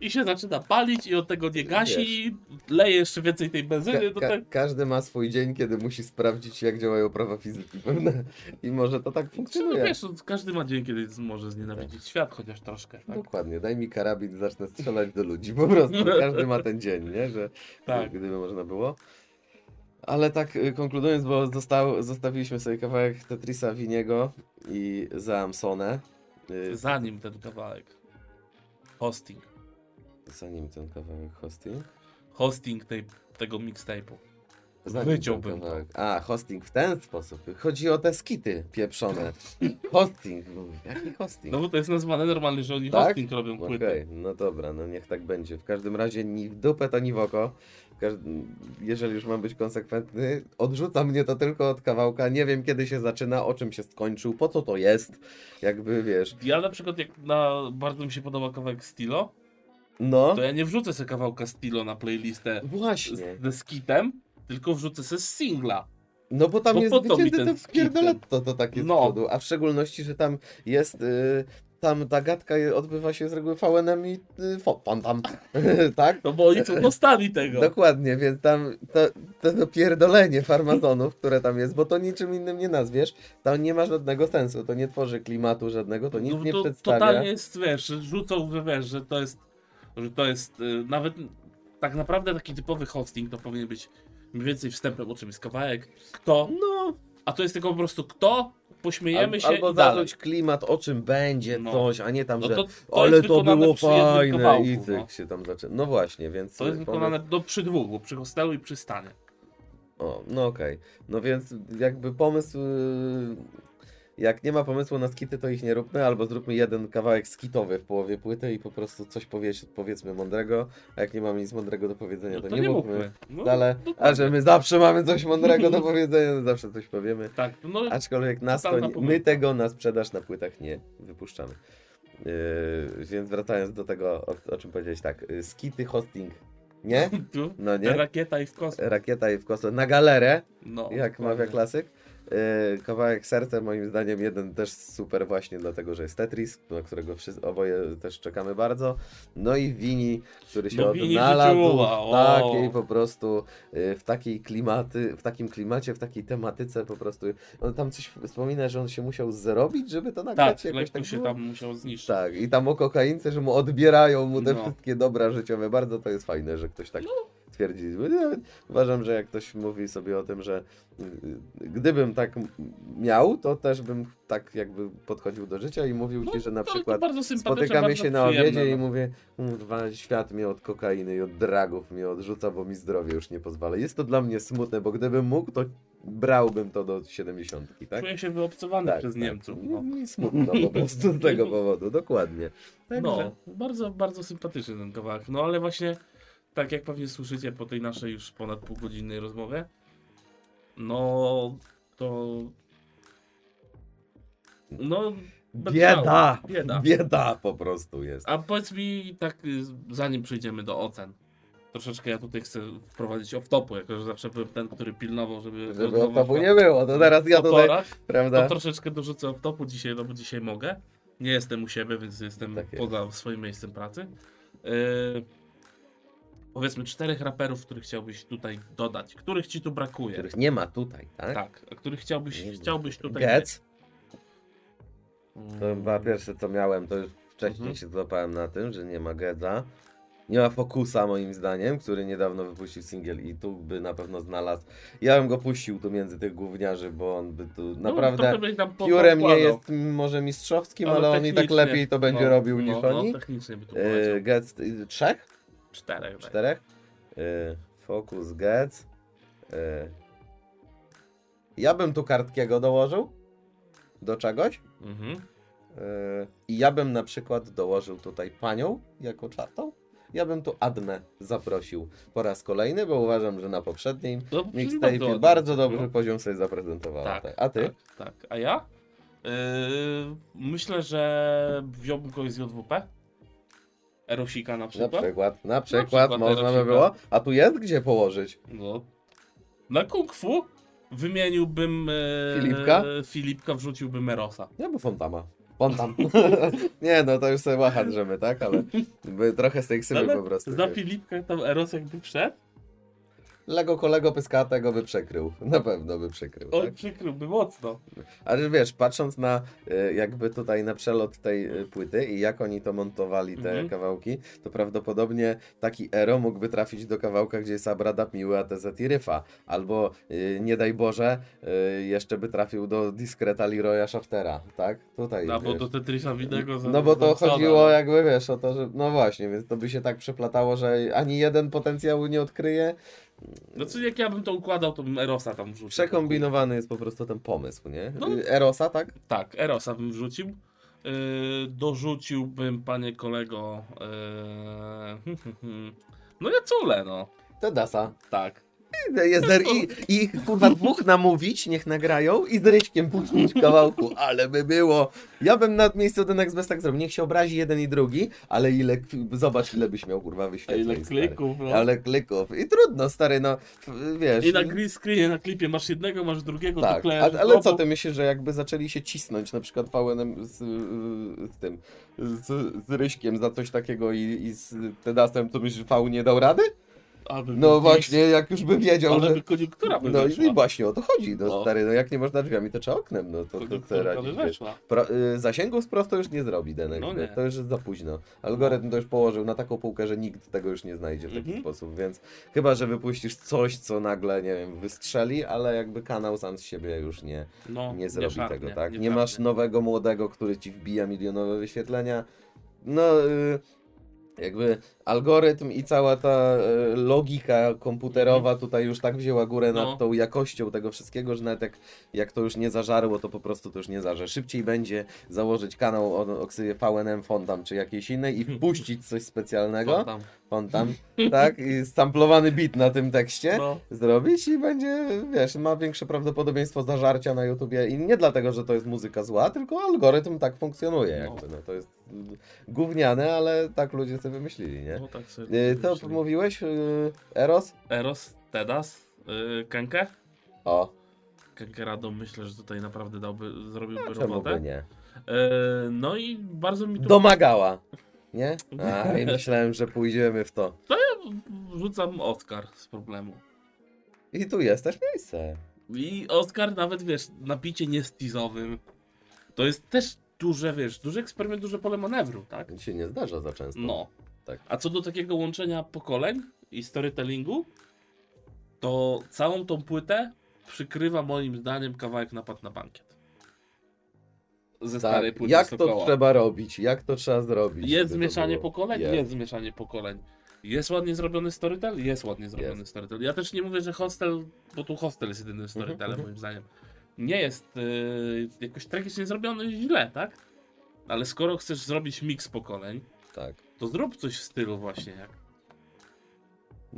i się zaczyna palić i od tego nie gasi i leje jeszcze więcej tej benzyny Ka- ka- tego. każdy ma swój dzień, kiedy musi sprawdzić, jak działają prawa fizyki pewne. I może to tak Czy no funkcjonuje. wiesz, no, każdy ma dzień, kiedy może znienawidzić świat chociaż troszkę, tak? Dokładnie, daj mi karabin zacznę strzelać do ludzi. Po prostu każdy ma ten dzień, nie? Że Tak. gdyby można było. Ale tak y, konkludując, bo został, zostawiliśmy sobie kawałek Tetrisa Winiego i Zaamsone. Y, Zanim ten kawałek. Hosting. Zanim ten kawałek hosting. Hosting tej, tego mixtape'u. Wyciąłbym. A, hosting w ten sposób. Chodzi o te skity pieprzone. Hosting. Jaki hosting? No bo to jest nazwane normalnie, że oni Tak? hosting robią Okej, płyty. no dobra, no niech tak będzie. W każdym razie ni w dupę, to ni w oko. Jeżeli już mam być konsekwentny, odrzuca mnie to tylko od kawałka. Nie wiem kiedy się zaczyna, o czym się skończył, po co to jest. Jakby wiesz. Ja na przykład jak na, bardzo mi się podoba kawałek Stilo, No, to ja nie wrzucę sobie kawałka Stilo na playlistę właśnie. z, ze skitem, tylko wrzucę sobie z singla. No bo tam Bo jest mi wycięte ten to to takie z No. przodu. A w szczególności, że tam jest... Y tam ta gadka odbywa się z reguły VNM i y, Fontam. tak? No bo oni są postami tego. Dokładnie, więc tam to, to, to pierdolenie farmazonów, które tam jest, bo to niczym innym nie nazwiesz, tam nie ma żadnego sensu, to nie tworzy klimatu żadnego, to nic No nie to przedstawia. totalnie jest, wiesz, rzucą, że wiesz, że to jest, że to jest y, nawet tak naprawdę taki typowy hosting to powinien być mniej więcej wstępem, o czym jest kawałek, kto, No, a to jest tylko po prostu kto, pośmiejemy al, się albo i dalej. klimat, o czym będzie No. coś, a nie tam, No że to, to ale to było fajne kawałku, i no. cyk się tam zaczyna. No właśnie, więc... To jest y, wykonane do, przy dwóch, bo przy hostelu i przy stanie. O, no okej. No więc jakby pomysł. yy, Jak nie ma pomysłu na skity, to ich nie róbmy, albo zróbmy jeden kawałek skitowy w połowie płyty i po prostu coś powiedz, powiedzmy mądrego, a jak nie mamy nic mądrego do powiedzenia, No to, nie mówmy. No, Ale, a dokładnie. że my zawsze mamy coś mądrego do powiedzenia, to zawsze coś powiemy. Tak, no Aczkolwiek nas to, nie- my tego na sprzedaż na płytach nie wypuszczamy. Yy, więc wracając do tego, o, o czym powiedziałeś, tak, yy, skity, hosting, nie? tu No nie? rakieta i w kosmos. Rakieta i w kosmos, na galerę, No, jak dokładnie. mawia klasyk. Yy, kawałek serca moim zdaniem jeden też super właśnie dlatego, że jest Tetris, na którego wszyscy, oboje też czekamy bardzo. No i Wini, który się No odnalazł w takiej po prostu, yy, w takiej klimaty, w takim klimacie, w takiej tematyce po prostu. On tam coś wspomina, że on się musiał zrobić, żeby to nagrać Tak, jakoś tak się było? tam musiał zniszczyć. Tak, i tam o kokaince, że mu odbierają mu te No. wszystkie dobra życiowe. Bardzo to jest fajne, że ktoś tak twierdzi. Nawet Uważam, że jak ktoś mówi sobie o tym, że y, y, gdybym tak miał, to też bym tak jakby podchodził do życia i mówił No, ci, że na przykład spotykamy się na obiedzie i no. mówię, kurwa, świat mnie od kokainy i od dragów mnie odrzuca, bo mi zdrowie już nie pozwala. Jest to dla mnie smutne, bo gdybym mógł, to brałbym to do 70, tak? Czuję się wyobcowany Tak, przez tak. Niemców. No. mi smutno po prostu z tego powodu, dokładnie. Także, no, bardzo, bardzo sympatyczny ten kawałek. No ale właśnie, tak jak pewnie słyszycie po tej naszej już ponad półgodzinnej rozmowie, no to... No... Bieda! Bieda. Bieda po prostu jest. A powiedz mi, tak zanim przejdziemy do ocen, troszeczkę ja tutaj chcę wprowadzić off-topu, jako że zawsze byłem ten, który pilnował, żeby... Żeby szła nie było, to teraz ja tutaj, torach. To prawda? troszeczkę dorzucę off-topu dzisiaj, no bo dzisiaj mogę. Nie jestem u siebie, więc jestem Tak jest. poza swoim miejscem pracy. Yy, powiedzmy czterech raperów, których chciałbyś tutaj dodać, których ci tu brakuje. Których nie ma tutaj, tak? Tak, a których chciałbyś, Nie chciałbyś tutaj Getz, mieć. to chyba pierwsze co miałem, to już wcześniej Mhm. się złapałem na tym, że nie ma Gedza. Nie ma Fokusa moim zdaniem, który niedawno wypuścił singiel i tu by na pewno znalazł. Ja bym go puścił tu między tych gówniarzy, bo on by tu No, naprawdę tam po- piórem nie jest może mistrzowskim, ale, on i tak lepiej to będzie no, robił no, niż no, oni. technicznie by tu. Getz, y, trzech? Czterech. Czterech? Yy, Focus, Getz. Yy. Ja bym tu kartkiego dołożył do czegoś. Mhm. Yy, I ja bym na przykład dołożył tutaj panią jako czartą. Ja bym tu Adnę zaprosił po raz kolejny, bo uważam, że na poprzednim No, mixtape ładnie. bardzo dobry No. poziom sobie zaprezentowała. Tak, A ty? Tak, tak. A ja? Yy, myślę, że wziąłbym kogoś z JWP. Erosika na Na przykład. przykład, na przykład, przykład można by Erosika. było. A tu jest gdzie położyć? No. Na kung fu wymieniłbym e, Filipka? Filipka, wrzuciłbym Erosa. Ja by Fontama. Fontam. nie no, to już sobie łacha drzemy, tak? Ale by trochę z tej ksywy Ale po prostu. Za się- Filipka tam Eros jakby wszedł, Lego kolego pyskatego by przekrył. Na pewno by przykrył. on Tak? przykryłby mocno. Ale wiesz, patrząc na y, jakby tutaj na przelot tej y, płyty i jak oni to montowali te Mhm. kawałki, to prawdopodobnie taki Ero mógłby trafić do kawałka, gdzie jest Abradab, Miły, ATZ i Ryfa. Albo y, nie daj Boże, jeszcze by trafił do Discreta Leroya Shaftera, tak? Tutaj. No bo wiesz. do Tetrisa widego No bo to chodziło psona, jakby wiesz o to, że no właśnie, więc to by się tak przeplatało, że ani jeden potencjał nie odkryje. No co jak ja bym to układał, to bym Erosa tam wrzucił. Przekombinowany jest po prostu ten pomysł, nie? No. Erosa, tak? Tak, Erosa bym wrzucił. Yy, dorzuciłbym, panie kolego. Yy, no ja cule, no. Tedasa. Tak. Jest der, i, I kurwa dwóch namówić, niech nagrają i z Ryśkiem puścić w kawałku, ale by było. Ja bym na miejscu ten Next tak zrobił. Niech się obrazi jeden i drugi, ale ile, zobacz ile byś miał kurwa wyświetleń. ile stary. klików, no. Ale klików. I trudno, stary, no wiesz. I na green screenie, na klipie masz jednego, masz drugiego, Tak, to klejesz a, ale co ty myślisz, że jakby zaczęli się cisnąć na przykład VN z, z tym, z, z Ryśkiem za coś takiego i, i z Tedasem, to myślisz, że V nie dał rady? Albo No właśnie, jak już by wiedział, Ale by koniunktura by No i- weszła. i właśnie o to chodzi, no No. stary, no jak nie można drzwiami, to trzeba oknem, no to, Koniunktura by weszła. Pro, y, zasięgów wprost to już nie zrobi Denek, No wiesz, nie. to już jest za późno. Algorytm to już położył na taką półkę, że nikt tego już nie znajdzie w taki Mhm. sposób, więc chyba, że wypuścisz coś, co nagle, nie wiem, wystrzeli, ale jakby kanał sam z siebie już nie, No, nie zrobi szarpnie, tego, tak? Nie, szarpnie. masz nowego młodego, który ci wbija milionowe wyświetlenia. No, y, jakby algorytm i cała ta y, logika komputerowa tutaj już tak wzięła górę Mhm. No. nad tą jakością tego wszystkiego, że nawet jak, jak to już nie zażarło, to po prostu to już nie zaże. Szybciej będzie założyć kanał o, o ksywie VNM Fondam czy jakiejś innej i wpuścić coś specjalnego, Tam. Fondam, tak? I stamplowany bit na tym tekście No, zrobić i będzie, wiesz, ma większe prawdopodobieństwo zażarcia na YouTubie i nie dlatego, że to jest muzyka zła, tylko algorytm tak funkcjonuje No. jakby, no to jest gówniane, ale tak ludzie sobie wymyślili, nie? no tak sobie Y, To mówiłeś, y, Eros? Eros, Tedas, yy, Kenke. O, Kenkerado myślę, że tutaj naprawdę dałby, zrobiłby by robotę. nie? Yy, no i bardzo mi tu Domagała, nie? A, i myślałem, że pójdziemy w to. rzucam Oscar z problemu. I tu jest też miejsce. I Oscar nawet, wiesz, na bicie niestizowym, to jest też duże, wiesz, duży eksperyment, duże pole manewru, tak? To się nie zdarza za często. No. Tak. A co do takiego łączenia pokoleń i storytellingu, to całą tą płytę przykrywa moim zdaniem kawałek napad na bankiet. Ze starej Tak, płyty jak to trzeba robić? Jak to trzeba zrobić? Jest zmieszanie pokoleń? Jest. Jest. zmieszanie pokoleń. Jest ładnie zrobiony storytel? Jest ładnie zrobiony Jest. storytel. Ja też nie mówię, że hostel, bo tu hostel jest jedynym storytelem mhm. moim zdaniem. Nie jest yy, jakoś tragicznie zrobiony źle, tak? Ale skoro chcesz zrobić miks pokoleń, Tak. to zrób coś w stylu właśnie jak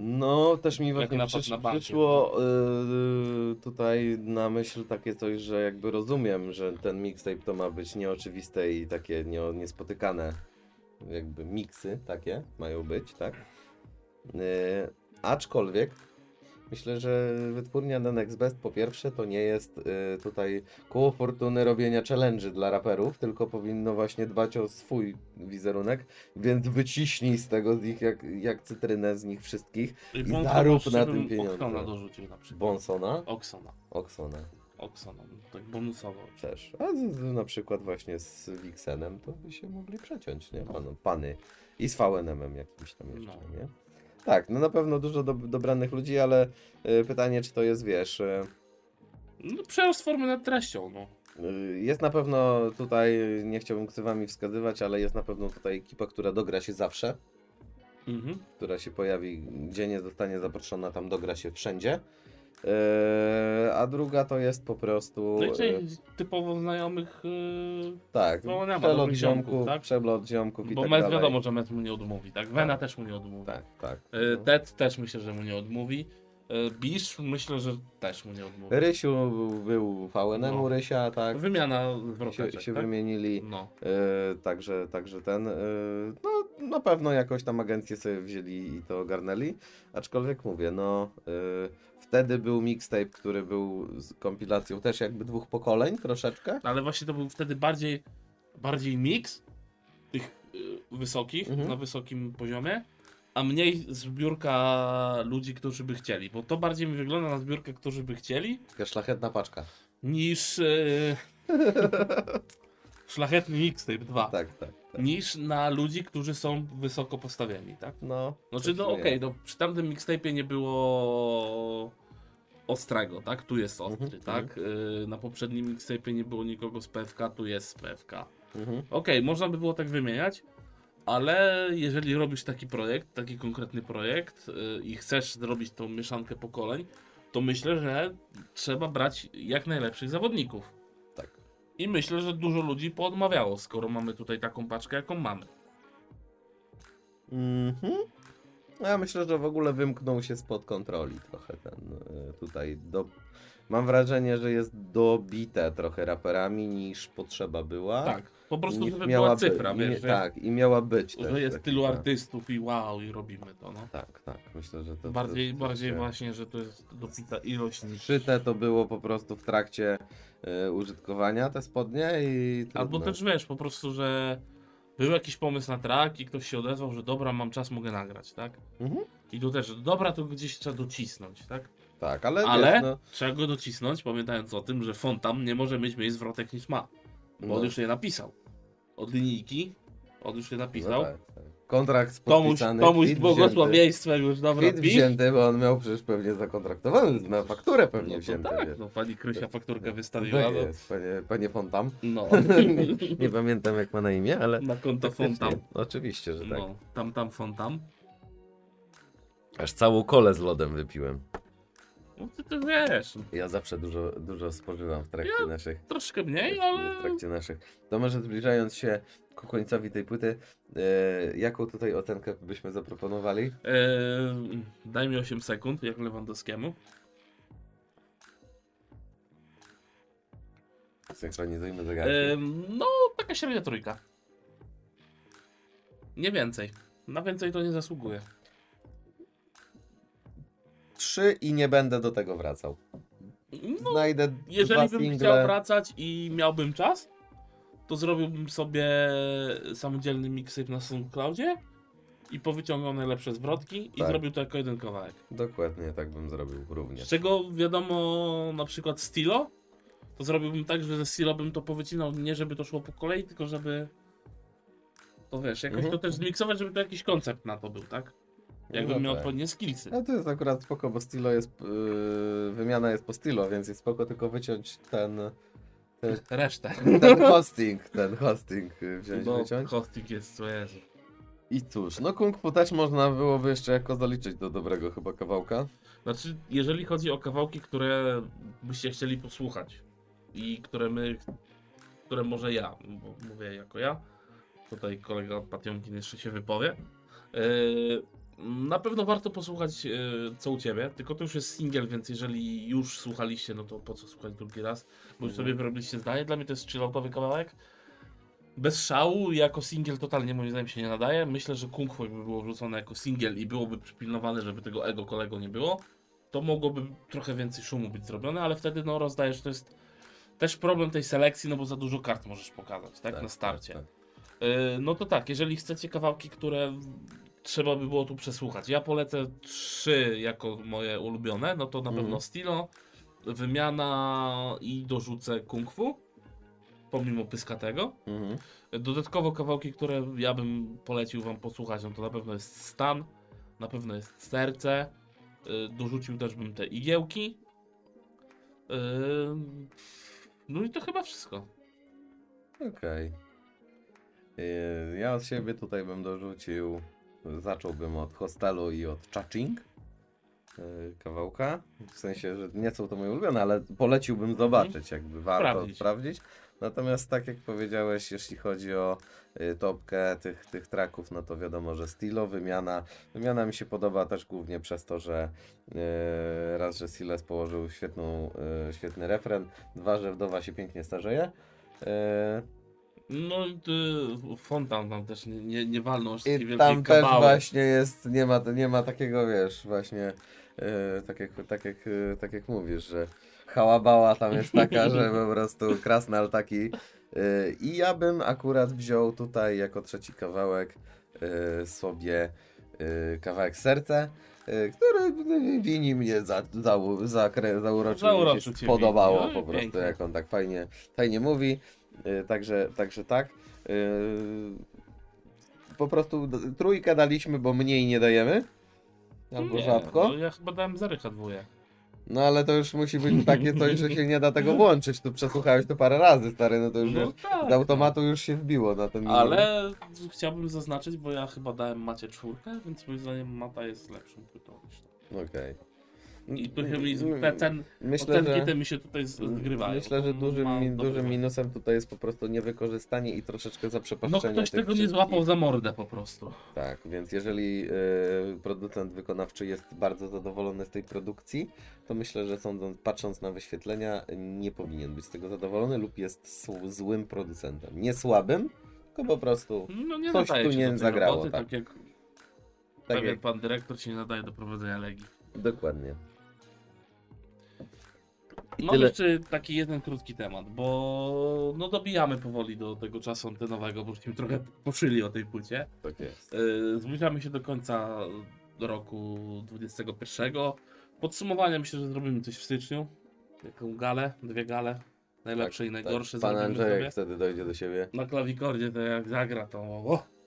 No, też mi właśnie napad przysz, na przyszło yy, tutaj na myśl takie coś, że jakby rozumiem, że ten mixtape to ma być nieoczywiste i takie nie, niespotykane jakby miksy takie mają być, tak? Yy, aczkolwiek myślę, że wytwórnia The Next Best po pierwsze to nie jest yy, tutaj koło fortuny robienia challenge'y dla raperów, tylko powinno właśnie dbać o swój wizerunek, więc wyciśnij z tego z nich jak, jak cytrynę z nich wszystkich I I na tym pieniądze. Oksona dorzucił na przykład. Bonsona, Oksona. Oksona Oksona. Tak bonusowo. też. A z, z, na przykład właśnie z Wixenem to by się mogli przeciąć, nie? Pan, pany. I z VNM-em jakimś tam jeszcze, No. nie? Tak, no na pewno dużo do, dobranych ludzi, ale y, pytanie, czy to jest, wiesz, y, No, przerost formy nad treścią, no. y, jest na pewno tutaj, nie chciałbym ksywami wskazywać, ale jest na pewno tutaj ekipa, która dogra się zawsze, Mhm. która się pojawi, gdzie nie zostanie zaproszona, tam dogra się wszędzie. Y, a druga to jest po prostu... No i y, część typowo znajomych, yy, Tak, No, ma przelot ziomków, tak? przelot ziomków i bo tak Met dalej. wiadomo, że Met mu nie odmówi, tak? Vena Tak. też mu nie odmówi. Tak, tak. Yy, no. Ted też myślę, że mu nie odmówi. Yy, Bisz myślę, że też mu nie odmówi. Rysiu był VNM-u, No. Rysia, tak. Wymiana Się, zwroteczek, się tak? wymienili. No. Także, także ten. e, no, na pewno jakoś tam agencję sobie wzięli i to ogarnęli. Aczkolwiek mówię, no. Wtedy był mixtape, który był z kompilacją też jakby dwóch pokoleń troszeczkę. Ale właśnie to był wtedy bardziej, bardziej miks tych yy, wysokich, Mhm. na wysokim poziomie, a mniej zbiórka ludzi, którzy by chcieli. Bo to bardziej mi wygląda na zbiórkę, którzy by chcieli, Taka szlachetna paczka. niż yy, szlachetny mixtape 2. Tak, tak. tak. Niż na ludzi, którzy są wysoko postawieni, tak? No. Znaczy, no okej, czuję. no przy tamtym mixtape'ie nie było ostrego, tak? Tu jest ostry, Mhm, tak? Yy, na poprzednim mixtape'ie nie było nikogo z PFK, tu jest z PFK. Mhm. Okej, można by było tak wymieniać, ale jeżeli robisz taki projekt, taki konkretny projekt yy, i chcesz zrobić tą mieszankę pokoleń, to myślę, że trzeba brać jak najlepszych zawodników. I myślę, że dużo ludzi poodmawiało, skoro mamy tutaj taką paczkę, jaką mamy. Mhm. Ja myślę, że w ogóle wymknął się spod kontroli trochę ten e, tutaj. Do... Mam wrażenie, że jest dobite trochę raperami niż potrzeba była. Tak, po prostu żeby miała była by- cyfra, i wiesz, Tak, i miała być też. że jest taki, tylu tak. artystów i wow, i robimy to, no. Tak, tak. Myślę, że to. bardziej to, to bardziej właśnie, że to jest dopita ilość niż... Szyte to było po prostu w trakcie e, użytkowania te spodnie i. Albo trudno. też wiesz, po prostu, że był jakiś pomysł na track i ktoś się odezwał, że dobra, mam czas, mogę nagrać, tak? Mhm. I tu też, dobra, to gdzieś trzeba docisnąć, tak? Tak, ale, Ale wiesz, no, trzeba go docisnąć, pamiętając o tym, że Fontam nie może mieć mniej zwrotek niż ma. Bo no, on już je napisał. Od linijki, on już je napisał. no tak, tak. Kontrakt podpisany, komuś błogosławieństwem już, dobra, Kwit pisz. wzięty, bo on miał przecież pewnie zakontraktowany, na fakturę pewnie No wzięty. tak, no pani Krysia fakturkę wystawiła, no, jest, panie, panie Fontam. no, nie pamiętam jak ma na imię, ale na konto Fontam. Oczywiście, że tak. No, tam, tam, Fontam. Aż całą kolę z lodem wypiłem. No ty, ty wiesz, Ja zawsze dużo, dużo spożywam w trakcie Ja- naszych troszkę mniej, w ale trakcie naszych. To może zbliżając się ku końcowi tej płyty, e, jaką tutaj ocenkę byśmy zaproponowali? e, daj mi 8 sekund, jak Lewandowskiemu. Synchronizujmy zegarki. E, no, taka średnia trójka. Nie więcej. Na więcej to nie zasługuje. Trzy i nie będę do tego wracał. No, Znajdę jeżeli dwa bym single. chciał wracać i miałbym czas, to zrobiłbym sobie samodzielny mixtape na SoundCloudzie i powyciągał najlepsze zwrotki i Tak. zrobił to jako jeden kawałek. Dokładnie tak bym zrobił Z również. czego wiadomo na przykład Stilo, to zrobiłbym tak, że ze Stilo bym to powycinał nie żeby to szło po kolei, tylko żeby to wiesz, jakoś Mhm. to też zmiksować, żeby to jakiś koncept na to był, tak? Jakbym No miał tak. odpowiednie skillsy. No to jest akurat spoko, bo stilo jest, yy, wymiana jest po stilo, więc jest spoko tylko wyciąć ten, Resztę. ten hosting, ten hosting yy, wziąć, Bo wyciąć. hosting jest, co Jezu. I cóż, no Kung Fu też można byłoby jeszcze jako zaliczyć do dobrego chyba kawałka. Znaczy, jeżeli chodzi o kawałki, które byście chcieli posłuchać i które my, które może ja, bo mówię jako ja, tutaj kolega Pationkin jeszcze się wypowie. Yy, na pewno warto posłuchać yy, co u ciebie, tylko to już jest single, więc jeżeli już słuchaliście, no to po co słuchać drugi raz, bo już Mhm. sobie wyrobiliście zdanie. Dla mnie to jest chilloutowy kawałek. Bez szału, jako singiel totalnie moim zdaniem się nie nadaje. Myślę, że Kung Fu jakby było wrzucone jako singiel i byłoby przypilnowane, żeby tego ego kolego nie było, to mogłoby trochę więcej szumu być zrobione, ale wtedy no rozdajesz, to jest też problem tej selekcji, no bo za dużo kart możesz pokazać, tak, na starcie. tak. Yy, no to tak, jeżeli chcecie kawałki, które trzeba by było tu przesłuchać, ja polecę trzy jako moje ulubione, no to na Mhm. pewno Stilo, Wymiana i dorzucę Kung Fu, pomimo pyskatego. Mhm. Dodatkowo kawałki, które ja bym polecił wam posłuchać, no to na pewno jest Stan, na pewno jest Serce, yy, dorzucił też bym te igiełki. Yy, no i to chyba wszystko. Okej. Yy, Ja od siebie tutaj bym dorzucił, zacząłbym od hostelu i od Chaching yy, kawałka. W sensie, że nie są to moje ulubione, ale poleciłbym zobaczyć, jakby warto Mhm. Sprawdzić. sprawdzić. Natomiast tak jak powiedziałeś, jeśli chodzi o y, topkę tych, tych traków, no to wiadomo, że Stilo, wymiana. Wymiana mi się podoba też głównie przez to, że y, raz, że Siles położył świetną, y, świetny refren, dwa, że wdowa się pięknie starzeje. Y, No ty, Fontan tam też nie, nie, nie walną aż I tam też kabały. właśnie jest, nie ma, nie ma takiego, wiesz, właśnie, e, tak, jak, tak, jak, e, tak jak mówisz, że hałabała tam jest taka, że po prostu krasnal taki. E, I ja bym akurat wziął tutaj jako trzeci kawałek e, sobie e, kawałek serce, e, który wini mnie za, za, za, zauroczył, mi Zauroczył się wini. No po prostu, pięknie. jak on tak fajnie, fajnie mówi. E, Także, także tak. E, po prostu trójkę daliśmy, bo mniej nie dajemy. Albo Nie, rzadko. No, ja chyba dałem zarycha dwóje. No ale to już musi być takie coś, że się nie da tego włączyć. Tu przesłuchałeś to parę razy, stary, no to już No tak, z automatu już się wbiło na ten. Ale chciałbym zaznaczyć, bo ja chyba dałem Macie czwórkę, więc moim zdaniem Mata jest lepszą płytą niż to. Okej. I tu się mi, te cen, Myślę, ocenki że... mi się tutaj zgrywają. Myślę, że dużym, dużym minusem tutaj jest po prostu niewykorzystanie i troszeczkę No zaprzepaszczenie ktoś tych tego nie złapał za mordę po prostu. Tak, więc jeżeli y, producent wykonawczy jest bardzo zadowolony z tej produkcji, to myślę, że sądząc, patrząc na wyświetlenia, nie powinien być z tego zadowolony lub jest złym producentem. Nie słabym, tylko po prostu No nie Coś tu nie zagrało, roboty, tak. tak jak tak pewien jak, pan dyrektor się nie nadaje do prowadzenia Legii. dokładnie. No tyle. jeszcze taki jeden krótki temat, bo no dobijamy powoli do tego czasu antenowego, bo żeśmy trochę poszyli o tej płycie. Tak jest. Yy, Zbliżamy się do końca roku 21. Podsumowanie myślę, że zrobimy coś w styczniu. Jaką galę, dwie gale. Najlepsze i najgorsze Tak, Pan Andrzejek wtedy dojdzie do siebie. Na klawikordzie to jak zagra to... O!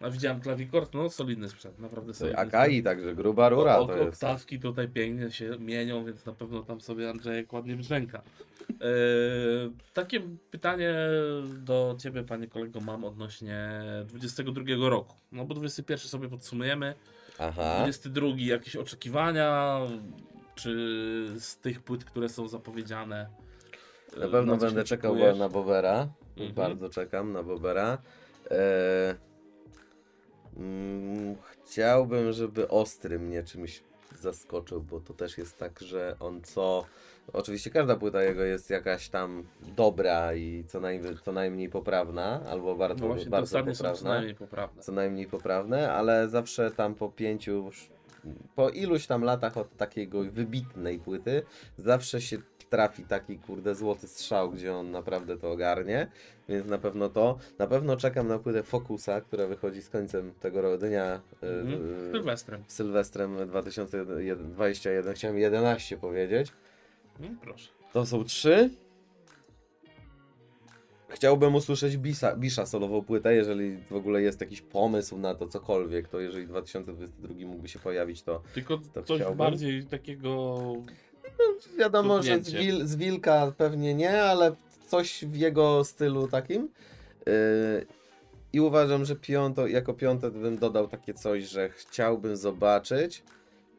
A widziałem klawikord, no solidny sprzęt, naprawdę solidny Akai, także gruba rura o, to jest. Oktawki tutaj pięknie się mienią, więc na pewno tam sobie Andrzejek ładnie brzęka. E, takie pytanie do ciebie, panie kolego, mam odnośnie 22 roku. No bo 21 sobie podsumujemy. Aha. 22 jakieś oczekiwania, czy z tych płyt, które są zapowiedziane. Na e, pewno coś będę czekał na Bobera. Mhm. Bardzo czekam na Bobera. E, mm, chciałbym, żeby Ostry mnie czymś zaskoczył, bo to też jest tak, że on co. Oczywiście każda płyta jego jest jakaś tam dobra i co, najmniej, co najmniej poprawna, albo bardzo, No bardzo są co poprawna najmniej poprawne. co najmniej poprawne, ale zawsze tam po pięciu, po iluś tam latach od takiego wybitnej płyty, zawsze się trafi taki kurde złoty strzał, gdzie on naprawdę to ogarnie, więc na pewno to. Na pewno czekam na płytę Focusa, która wychodzi z końcem tego dnia Mhm. yy, Sylwestrem. Sylwestrem 2021, chciałem 11 powiedzieć. No, proszę. To są trzy. Chciałbym usłyszeć Bisa, Bisza solową płytę, jeżeli w ogóle jest jakiś pomysł na to, cokolwiek, to jeżeli 2022 mógłby się pojawić, to Tylko To coś chciałbym. bardziej takiego wiadomo, że z, wil, z Wilka pewnie nie, ale coś w jego stylu takim. Yy, I uważam, że piąto, jako piąte bym dodał takie coś, że chciałbym zobaczyć,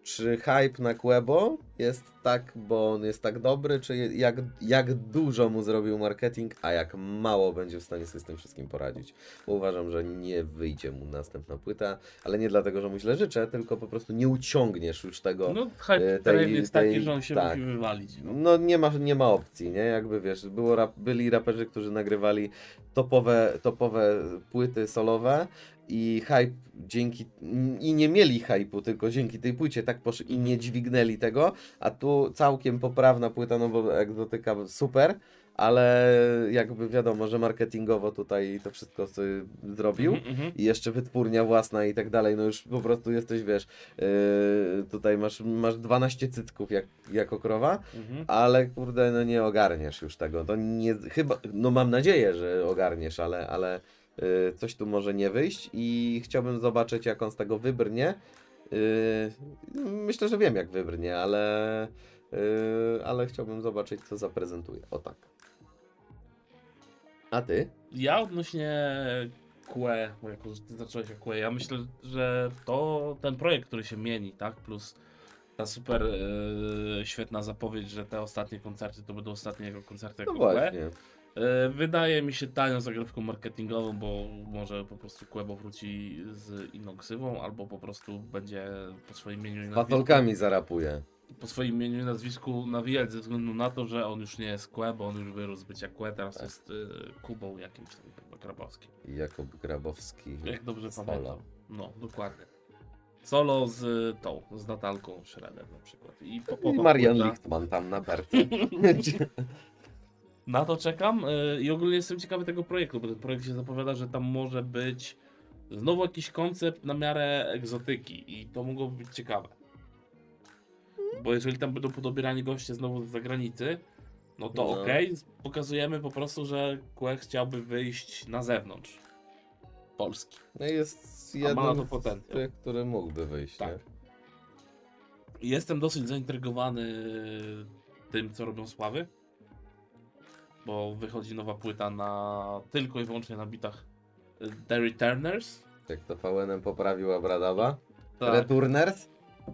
czy hype na Quebo jest tak, bo on jest tak dobry, czy jak, jak dużo mu zrobił marketing, a jak mało będzie w stanie sobie z tym wszystkim poradzić. Bo uważam, że nie wyjdzie mu następna płyta, ale nie dlatego, że mu źle życzę, tylko po prostu nie uciągniesz już tego. No, hype e, tej, tej- jest taki, tej- że on się tak. musi wywalić. No. No nie ma, nie ma opcji, nie? Jakby wiesz, było rap, byli raperzy, którzy nagrywali topowe, topowe płyty solowe i hype dzięki, i nie mieli hype'u, tylko dzięki tej płycie tak poszli i nie dźwignęli tego, a tu całkiem poprawna płyta, no bo egzotyka super, ale jakby wiadomo, że marketingowo tutaj to wszystko sobie zrobił Mhm, mhm. i jeszcze wytwórnia własna i tak dalej, no już po prostu jesteś, wiesz, yy, tutaj masz, masz 12 cytków jak, jako krowa, Mhm. ale kurde, no nie ogarniesz już tego. To nie, chyba, no mam nadzieję, że ogarniesz, ale, ale coś tu może nie wyjść i chciałbym zobaczyć, jak on z tego wybrnie. Y, myślę, że wiem, jak wybrnie, ale, y, ale chciałbym zobaczyć, co zaprezentuje. O tak. A ty? Ja odnośnie QE, bo jako że ty zacząłeś o QE, ja myślę, że to ten projekt, który się mieni, tak, plus ta super e, świetna zapowiedź, że te ostatnie koncerty to będą ostatnie jego koncerty No jako QE. E, wydaje mi się tanią zagrywką marketingową, bo może po prostu Quebo wróci z inną ksywą, albo po prostu będzie po swoim imieniu i nazwisku, Patolkami zarapuje. po swoim imieniu i nazwisku nawijać ze względu na to, że on już nie jest Kue, bo on już wyrósł z bycia Kue, teraz Tak. jest y, Kubą jakimś tam Grabowskim. Jakub Grabowski. Jak dobrze Solo. pamiętam. No, dokładnie. Solo z y, tą, z Natalką Schroeder na przykład. I, po, po, I Marian. Lichtman tam na berce. Na to czekam y, i ogólnie jestem ciekawy tego projektu, bo ten projekt się zapowiada, że tam może być znowu jakiś koncept na miarę egzotyki i to mogłoby być ciekawe. Bo jeżeli tam będą podobierani goście znowu z zagranicy, no to No. okej, pokazujemy po prostu, że QE chciałby wyjść na zewnątrz Polski. No jest jeden z tych, który mógłby wyjść. Tak. Nie? Jestem dosyć zaintrygowany tym, co robią Sławy. Bo wychodzi nowa płyta na tylko i wyłącznie na bitach y, The Returners. Jak to VNM poprawił Abradaba. Tak, Returners?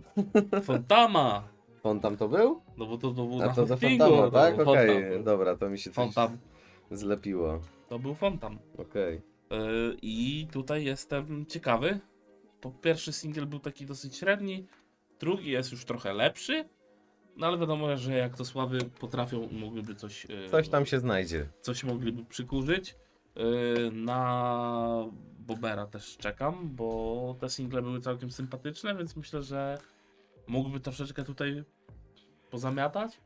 Fontama! On tam to był? No bo to, to był A na to za hostingu, Fontama, tak? Okej, Fontam. dobra, to mi się Fontam. zlepiło. To był Fontam. Okej. Y, I tutaj jestem ciekawy. Po pierwszy singiel był taki dosyć średni, drugi jest już trochę lepszy. No ale wiadomo, że jak to Sławy potrafią, mogliby coś... y, Coś tam się znajdzie. coś mogliby przykurzyć. Yy, Na Bobera też czekam, bo te single były całkiem sympatyczne, więc myślę, że mógłby troszeczkę tutaj pozamiatać.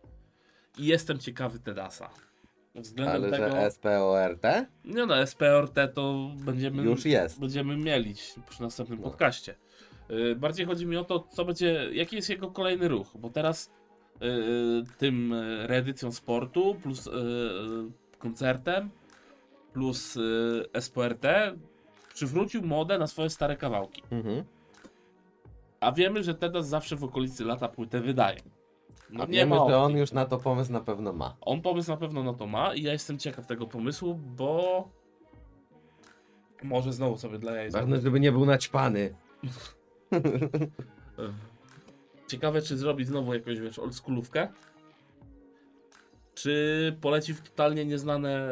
I jestem ciekawy Tedasa. Względem Ale tego. że SPORT Nie no, SPRT to będziemy, już jest. będziemy mielić przy następnym No. podcaście. Y, Bardziej chodzi mi o to, co będzie, jaki jest jego kolejny ruch, bo teraz tym y, reedycją sportu plus y, y, koncertem plus y, SPRT przywrócił modę na swoje stare kawałki. Mhm. A wiemy, że Tedas zawsze w okolicy lata płytę wydaje. No A nie wiemy, ma że on już na to pomysł na pewno ma. On pomysł na pewno na to ma i ja jestem ciekaw tego pomysłu, bo może znowu sobie dla jaj Ważne, żeby nie był naćpany. Ciekawe, czy zrobi znowu jakąś, wiesz, oldschoolówkę? Czy poleci w totalnie nieznane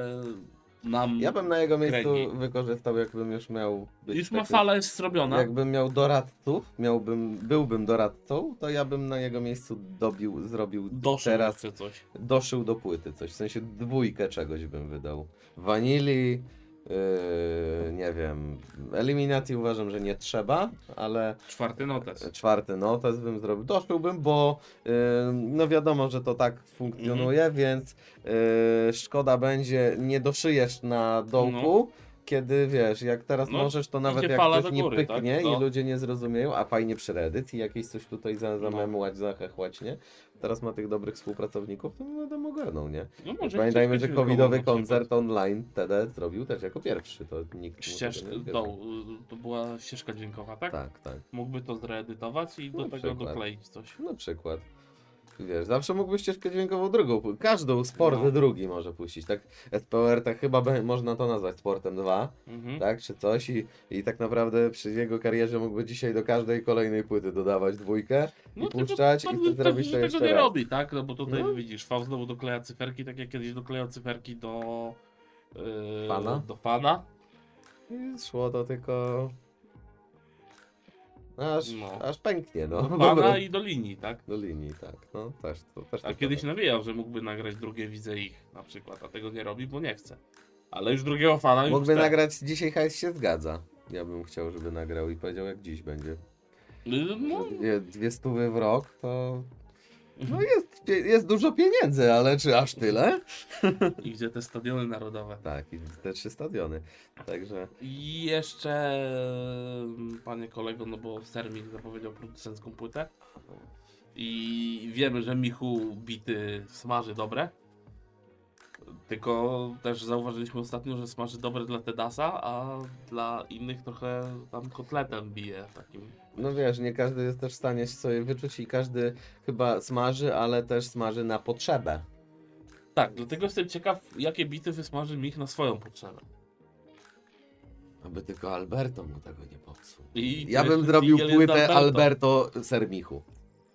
nam... Ja bym na jego miejscu Kręgi. wykorzystał, jakbym już miał być Już ma taki- fala jest zrobiona. Jakbym miał doradców, miałbym, byłbym doradcą, to ja bym na jego miejscu dobił, zrobił Doszło teraz, coś. doszył do płyty coś, w sensie dwójkę czegoś bym wydał. Wanili, yy, nie wiem, eliminacji uważam, że nie trzeba, ale Czwarty notes. czwarty notes bym zrobił, doszyłbym, bo yy, no wiadomo, że to tak funkcjonuje, Mhm. więc yy, szkoda będzie, nie doszyjesz na dołku, kiedy wiesz, jak teraz No, możesz, to nawet jak do nie pyknie tak? No. i ludzie nie zrozumieją, a fajnie przy reedycji jakieś coś tutaj za, No. zamemłać, zachechłać, nie? Teraz ma tych dobrych współpracowników, to wiadomo ogarną, nie? No może Pamiętajmy, że covidowy koncert online TD zrobił też jako pierwszy, to nikt tego nie do, odbierze. to była ścieżka dźwiękowa, tak? Tak, tak. Mógłby to zreedytować i do Na tego przykład. dokleić coś. Na przykład. Wiesz, zawsze mógłbyś ścieżkę dźwiękową drugą, każdą sport No. drugi może puścić, tak? SPR tak chyba be- można to nazwać sportem 2, Mhm. tak, czy coś i, i tak naprawdę przy jego karierze mógłby dzisiaj do każdej kolejnej płyty dodawać dwójkę i tylko puszczać i pewnie- to pewnie, zrobić że to jeszcze nie raz. robi, tak? No bo tutaj No. widzisz, V znowu dokleja cyferki, tak jak kiedyś doklejał cyferki do... Yy, Pana? Do pana. I szło to tylko... Aż, No. aż pęknie, no. Do Dobra. pana i do linii, tak? Do linii, tak. No, też, to, też A kiedyś prawda. nawijał, że mógłby nagrać drugie Widzę ich na przykład, a tego nie robi, bo nie chce. Ale już drugiego fana już Mógłby nagrać Dzisiaj hajs się zgadza. Ja bym chciał, żeby nagrał i powiedział jak dziś będzie. Yy, No, Dwie, dwie stówy w rok to... No jest, jest dużo pieniędzy, ale czy aż tyle? i gdzie te stadiony narodowe. Tak, i te trzy stadiony. Także I jeszcze, panie kolego, no bo Sermik zapowiedział producencką płytę. I wiemy, że Michu bity smaży dobre. Tylko też zauważyliśmy ostatnio, że smaży dobre dla Tedasa, a dla innych trochę tam kotletem bije takim. No wiesz, nie każdy jest też w stanie się sobie wyczuć i każdy chyba smaży, ale też smaży na potrzebę. Tak, dlatego jestem ciekaw, jakie bity wysmaży Mich na swoją potrzebę. Aby tylko Alberto mu tego nie popsuł. I Ja bym zrobił płytę Alberto. Alberto Sermichu.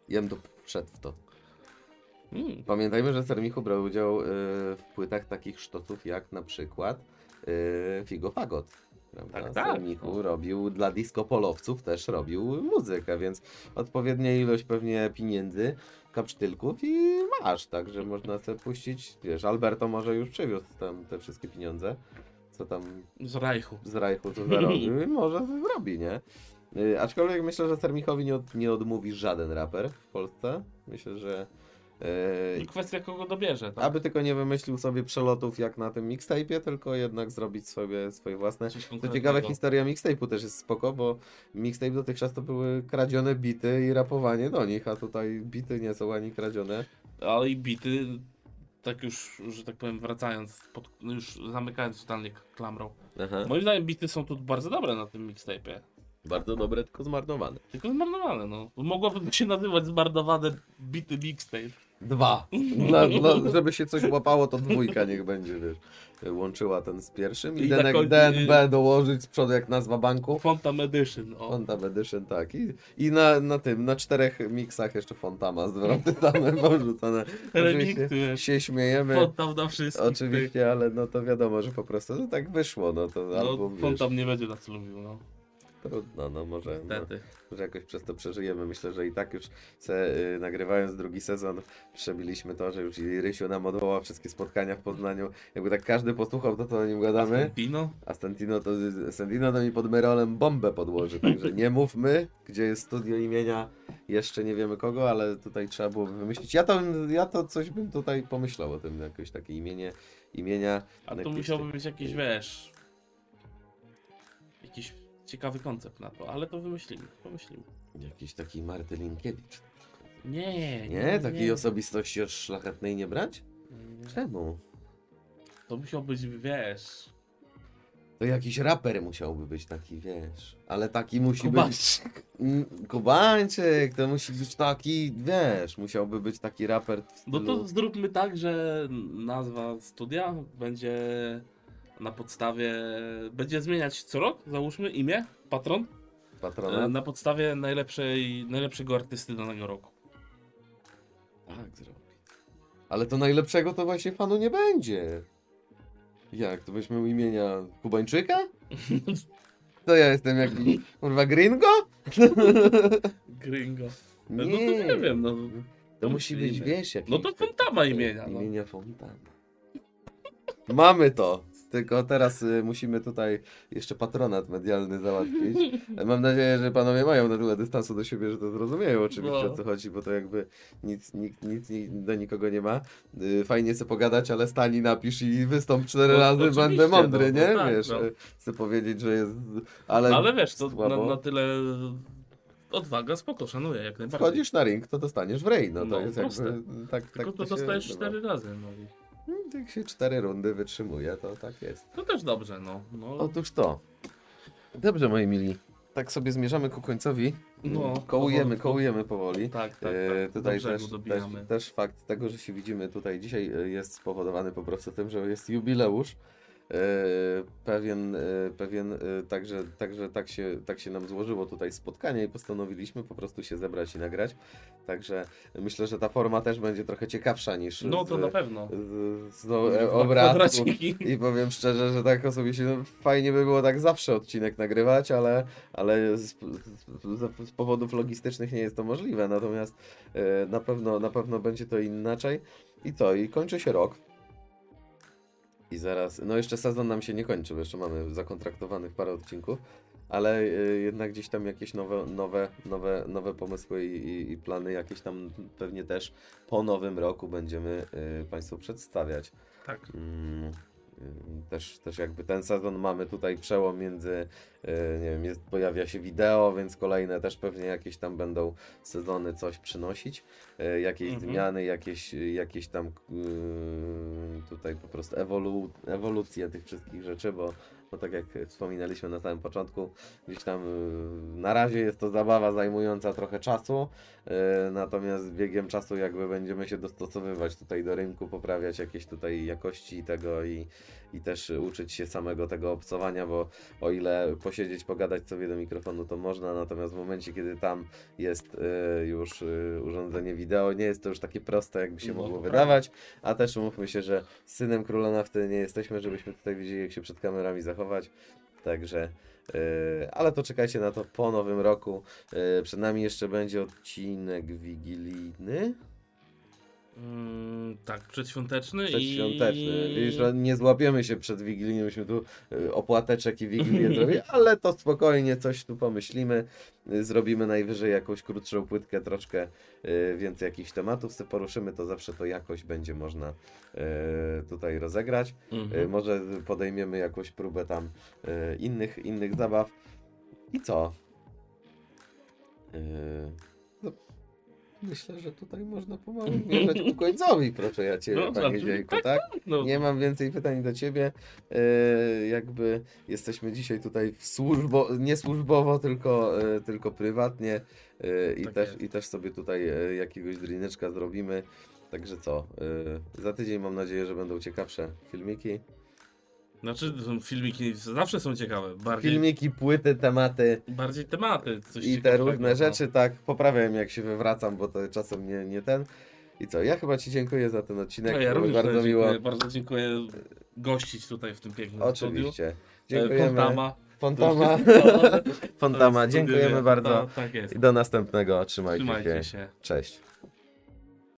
Ja bym to wszedł w to. Mm. Pamiętajmy, że Sermichu brał udział y, w płytach takich sztosów jak na przykład y, Figo Fagot. Prawda? Tak, tak. Sermichu robił dla disco polowców też robił muzykę, więc odpowiednia ilość pewnie pieniędzy, kapsztylków i masz, także można sobie puścić, wiesz, Alberto może już przywiózł tam te wszystkie pieniądze, co tam Z Rajchu. z Rajchu to zarobił i może zrobi, nie? Y, aczkolwiek myślę, że Sermichowi nie, od, nie odmówi żaden raper w Polsce. Myślę, że I kwestia kogo dobierze, tak? aby tylko nie wymyślił sobie przelotów jak na tym mixtape'ie, tylko jednak zrobić sobie swoje własne. Konkretnego. ciekawe, historia mixtape'u też jest spoko, bo mixtape dotychczas to były kradzione bity i rapowanie do nich, a tutaj bity nie są ani kradzione. Ale i bity, tak już, że tak powiem, wracając, pod, już zamykając totalnie klamrą. Aha. Moim zdaniem bity są tu bardzo dobre na tym mixtape'ie. Bardzo dobre, tylko zmarnowane. Tylko zmarnowane, no. Mogłoby się nazywać zmarnowane bity mixtape. Dwa. Dla, dla, żeby się coś łapało, to dwójka niech będzie, wiesz. Łączyła ten z pierwszym i, I DNB, końcu- DNB dołożyć z przodu jak nazwa banku. Fontam Edition, o. Fontam Edition, tak. I, i na, na tym, na czterech miksach jeszcze Fontama zwroty same porzucone. Oczywiście się śmiejemy. Fontam na wszystkich. Oczywiście, ale no to wiadomo, że po prostu no tak wyszło, no to album, No, wiesz, Fontam nie będzie nas lubił, no. Trudno, no może, no, Niestety. że jakoś przez to przeżyjemy. Myślę, że i tak już se, y, nagrywając drugi sezon przebiliśmy to, że już i Rysiu nam odwołał wszystkie spotkania w Poznaniu. Jakby tak każdy posłuchał to, co o nim gadamy, a to, Santino to mi pod Merolem bombę podłoży, także nie mówmy, gdzie jest studio imienia jeszcze nie wiemy kogo, ale tutaj trzeba było wymyślić. Ja to, ja to coś bym tutaj pomyślał o tym, jakieś takie imienie, imienia. A jakieś musiałby być jakiś, wiesz... Ciekawy koncept na to, ale to wymyślimy, pomyślimy. Jakiś taki Martylinkiewicz. Nie, Nie? Takiej osobistości od szlachetnej nie brać? Nie. Czemu? To musiał być, wiesz, To jakiś raper musiałby być taki, wiesz. Ale taki musi być. Kubańczyk. Mm, Kubańczyk, to musi być taki, wiesz, musiałby być taki raper No stylu to zróbmy tak, że nazwa studia będzie na podstawie, będzie zmieniać co rok, załóżmy imię, patron, e, patrona. na podstawie najlepszej, najlepszego artysty danego roku. Tak zrobić. Ale to najlepszego to właśnie panu nie będzie. Jak, to u imienia Kubańczyka? To ja jestem jakiś, kurwa, gringo? Gringo. No to nie wiem, no. To musi być, wiesz, jakiś... No to Fontama imienia, no. Imienia Fontana. Mamy to. Tylko teraz y, musimy tutaj jeszcze patronat medialny załatwić. Mam nadzieję, że panowie mają na tyle dystansu do siebie, że to zrozumieją oczywiście No. o co chodzi, bo to jakby nic, nic, ni- do nikogo nie ma. Y, Fajnie sobie pogadać, ale stani napisz i wystąp cztery No, razy, będę mądry, no, nie? no tak, Wiesz, no. y, chcę powiedzieć, że jest... Ale, Ale, wiesz, to na, na tyle odwaga, spoko, szanuję jak najbardziej. Wchodzisz na ring, to dostaniesz w rej, no to No, jest proste. jakby... Tak, Tylko tak to się dostajesz cztery razy, no Jak się cztery rundy wytrzymuje, to tak jest. to też dobrze, no. no. Otóż to. Dobrze, moi mili. Tak sobie zmierzamy ku końcowi. No, kołujemy, kołujemy powoli. Tak, tak, tak. E, tutaj też, też, dobijamy. też fakt tego, że się widzimy tutaj dzisiaj e, jest spowodowany po prostu tym, że jest jubileusz. E, pewien, e, pewien e, także, także tak, się, tak się nam złożyło tutaj spotkanie i postanowiliśmy po prostu się zebrać i nagrać. Także myślę, że ta forma też będzie trochę ciekawsza niż No to z, na pewno. z, z no, obrazku. I powiem szczerze, że tak osobiście no, fajnie by było tak zawsze odcinek nagrywać, ale, ale z, z, powodów logistycznych nie jest to możliwe. Natomiast na, pewno, na pewno będzie to inaczej. I co? I kończy się rok. I zaraz, no jeszcze sezon nam się nie kończy, bo jeszcze mamy zakontraktowanych parę odcinków, ale e, jednak gdzieś tam jakieś nowe, nowe, nowe, nowe pomysły i, i, i plany jakieś tam pewnie też po nowym roku będziemy e, Państwu przedstawiać. Tak. Mm, Też, też jakby ten sezon mamy tutaj przełom między, y, nie wiem, jest, pojawia się wideo, więc kolejne też pewnie jakieś tam będą sezony coś przynosić, y, jakieś Mhm. zmiany, jakieś, jakieś tam y, tutaj po prostu ewolu, ewolucję tych wszystkich rzeczy, bo, bo tak jak wspominaliśmy na samym początku, gdzieś tam y, na razie jest to zabawa zajmująca trochę czasu, y, natomiast z biegiem czasu jakby będziemy się dostosowywać tutaj do rynku, poprawiać jakieś tutaj jakości tego i, i też uczyć się samego tego obcowania, bo o ile posiedzieć, pogadać sobie do mikrofonu to można, natomiast w momencie, kiedy tam jest y, już urządzenie wideo, nie jest to już takie proste, jakby się No, mogło tak. wydawać, a też umówmy się, że synem króla nafty nie jesteśmy, żebyśmy tutaj wiedzieli, jak się przed kamerami zachować, także y, ale to czekajcie na to po nowym roku. Y, Przed nami jeszcze będzie odcinek wigilijny. Mm, tak, przedświąteczny, Przedświąteczny. i... Widzisz, że nie złapiemy się przed Wigilią, myśmy tu y, opłateczek i Wigilię zrobili, ale to spokojnie coś tu pomyślimy. Y, Zrobimy najwyżej jakąś krótszą płytkę, troszkę y, więcej jakichś tematów sobie poruszymy, to zawsze to jakoś będzie można tutaj rozegrać. Mhm. Może podejmiemy jakąś próbę tam innych, innych zabaw. I co? Y, no, Myślę, że tutaj można pomału zmierzać ku końcowi, proszę ja Ciebie, No, Panie Dziejku, tak? No, Nie mam więcej pytań do Ciebie. E, jakby jesteśmy dzisiaj tutaj służbo, nie służbowo, tylko, e, tylko prywatnie e, i, Tak też, jest. i też sobie tutaj e, jakiegoś drineczka zrobimy. Także co, e, za tydzień mam nadzieję, że będą ciekawsze filmiki. Znaczy, filmiki zawsze są ciekawe. Bardziej, Filmiki, płyty, tematy bardziej tematy. I te różne no. rzeczy, tak. Poprawiam jak się wywracam, bo to czasem nie, nie ten. I co, ja chyba Ci dziękuję za ten odcinek. No, ja również bardzo miło. dziękuję, bardzo dziękuję gościć tutaj w tym pięknym Oczywiście. studiu. Dziękujemy. Fontama. Fontama. Dziękujemy bardzo. to- Tak jest. I do następnego. Trzymajcie, Trzymajcie się. się. Cześć.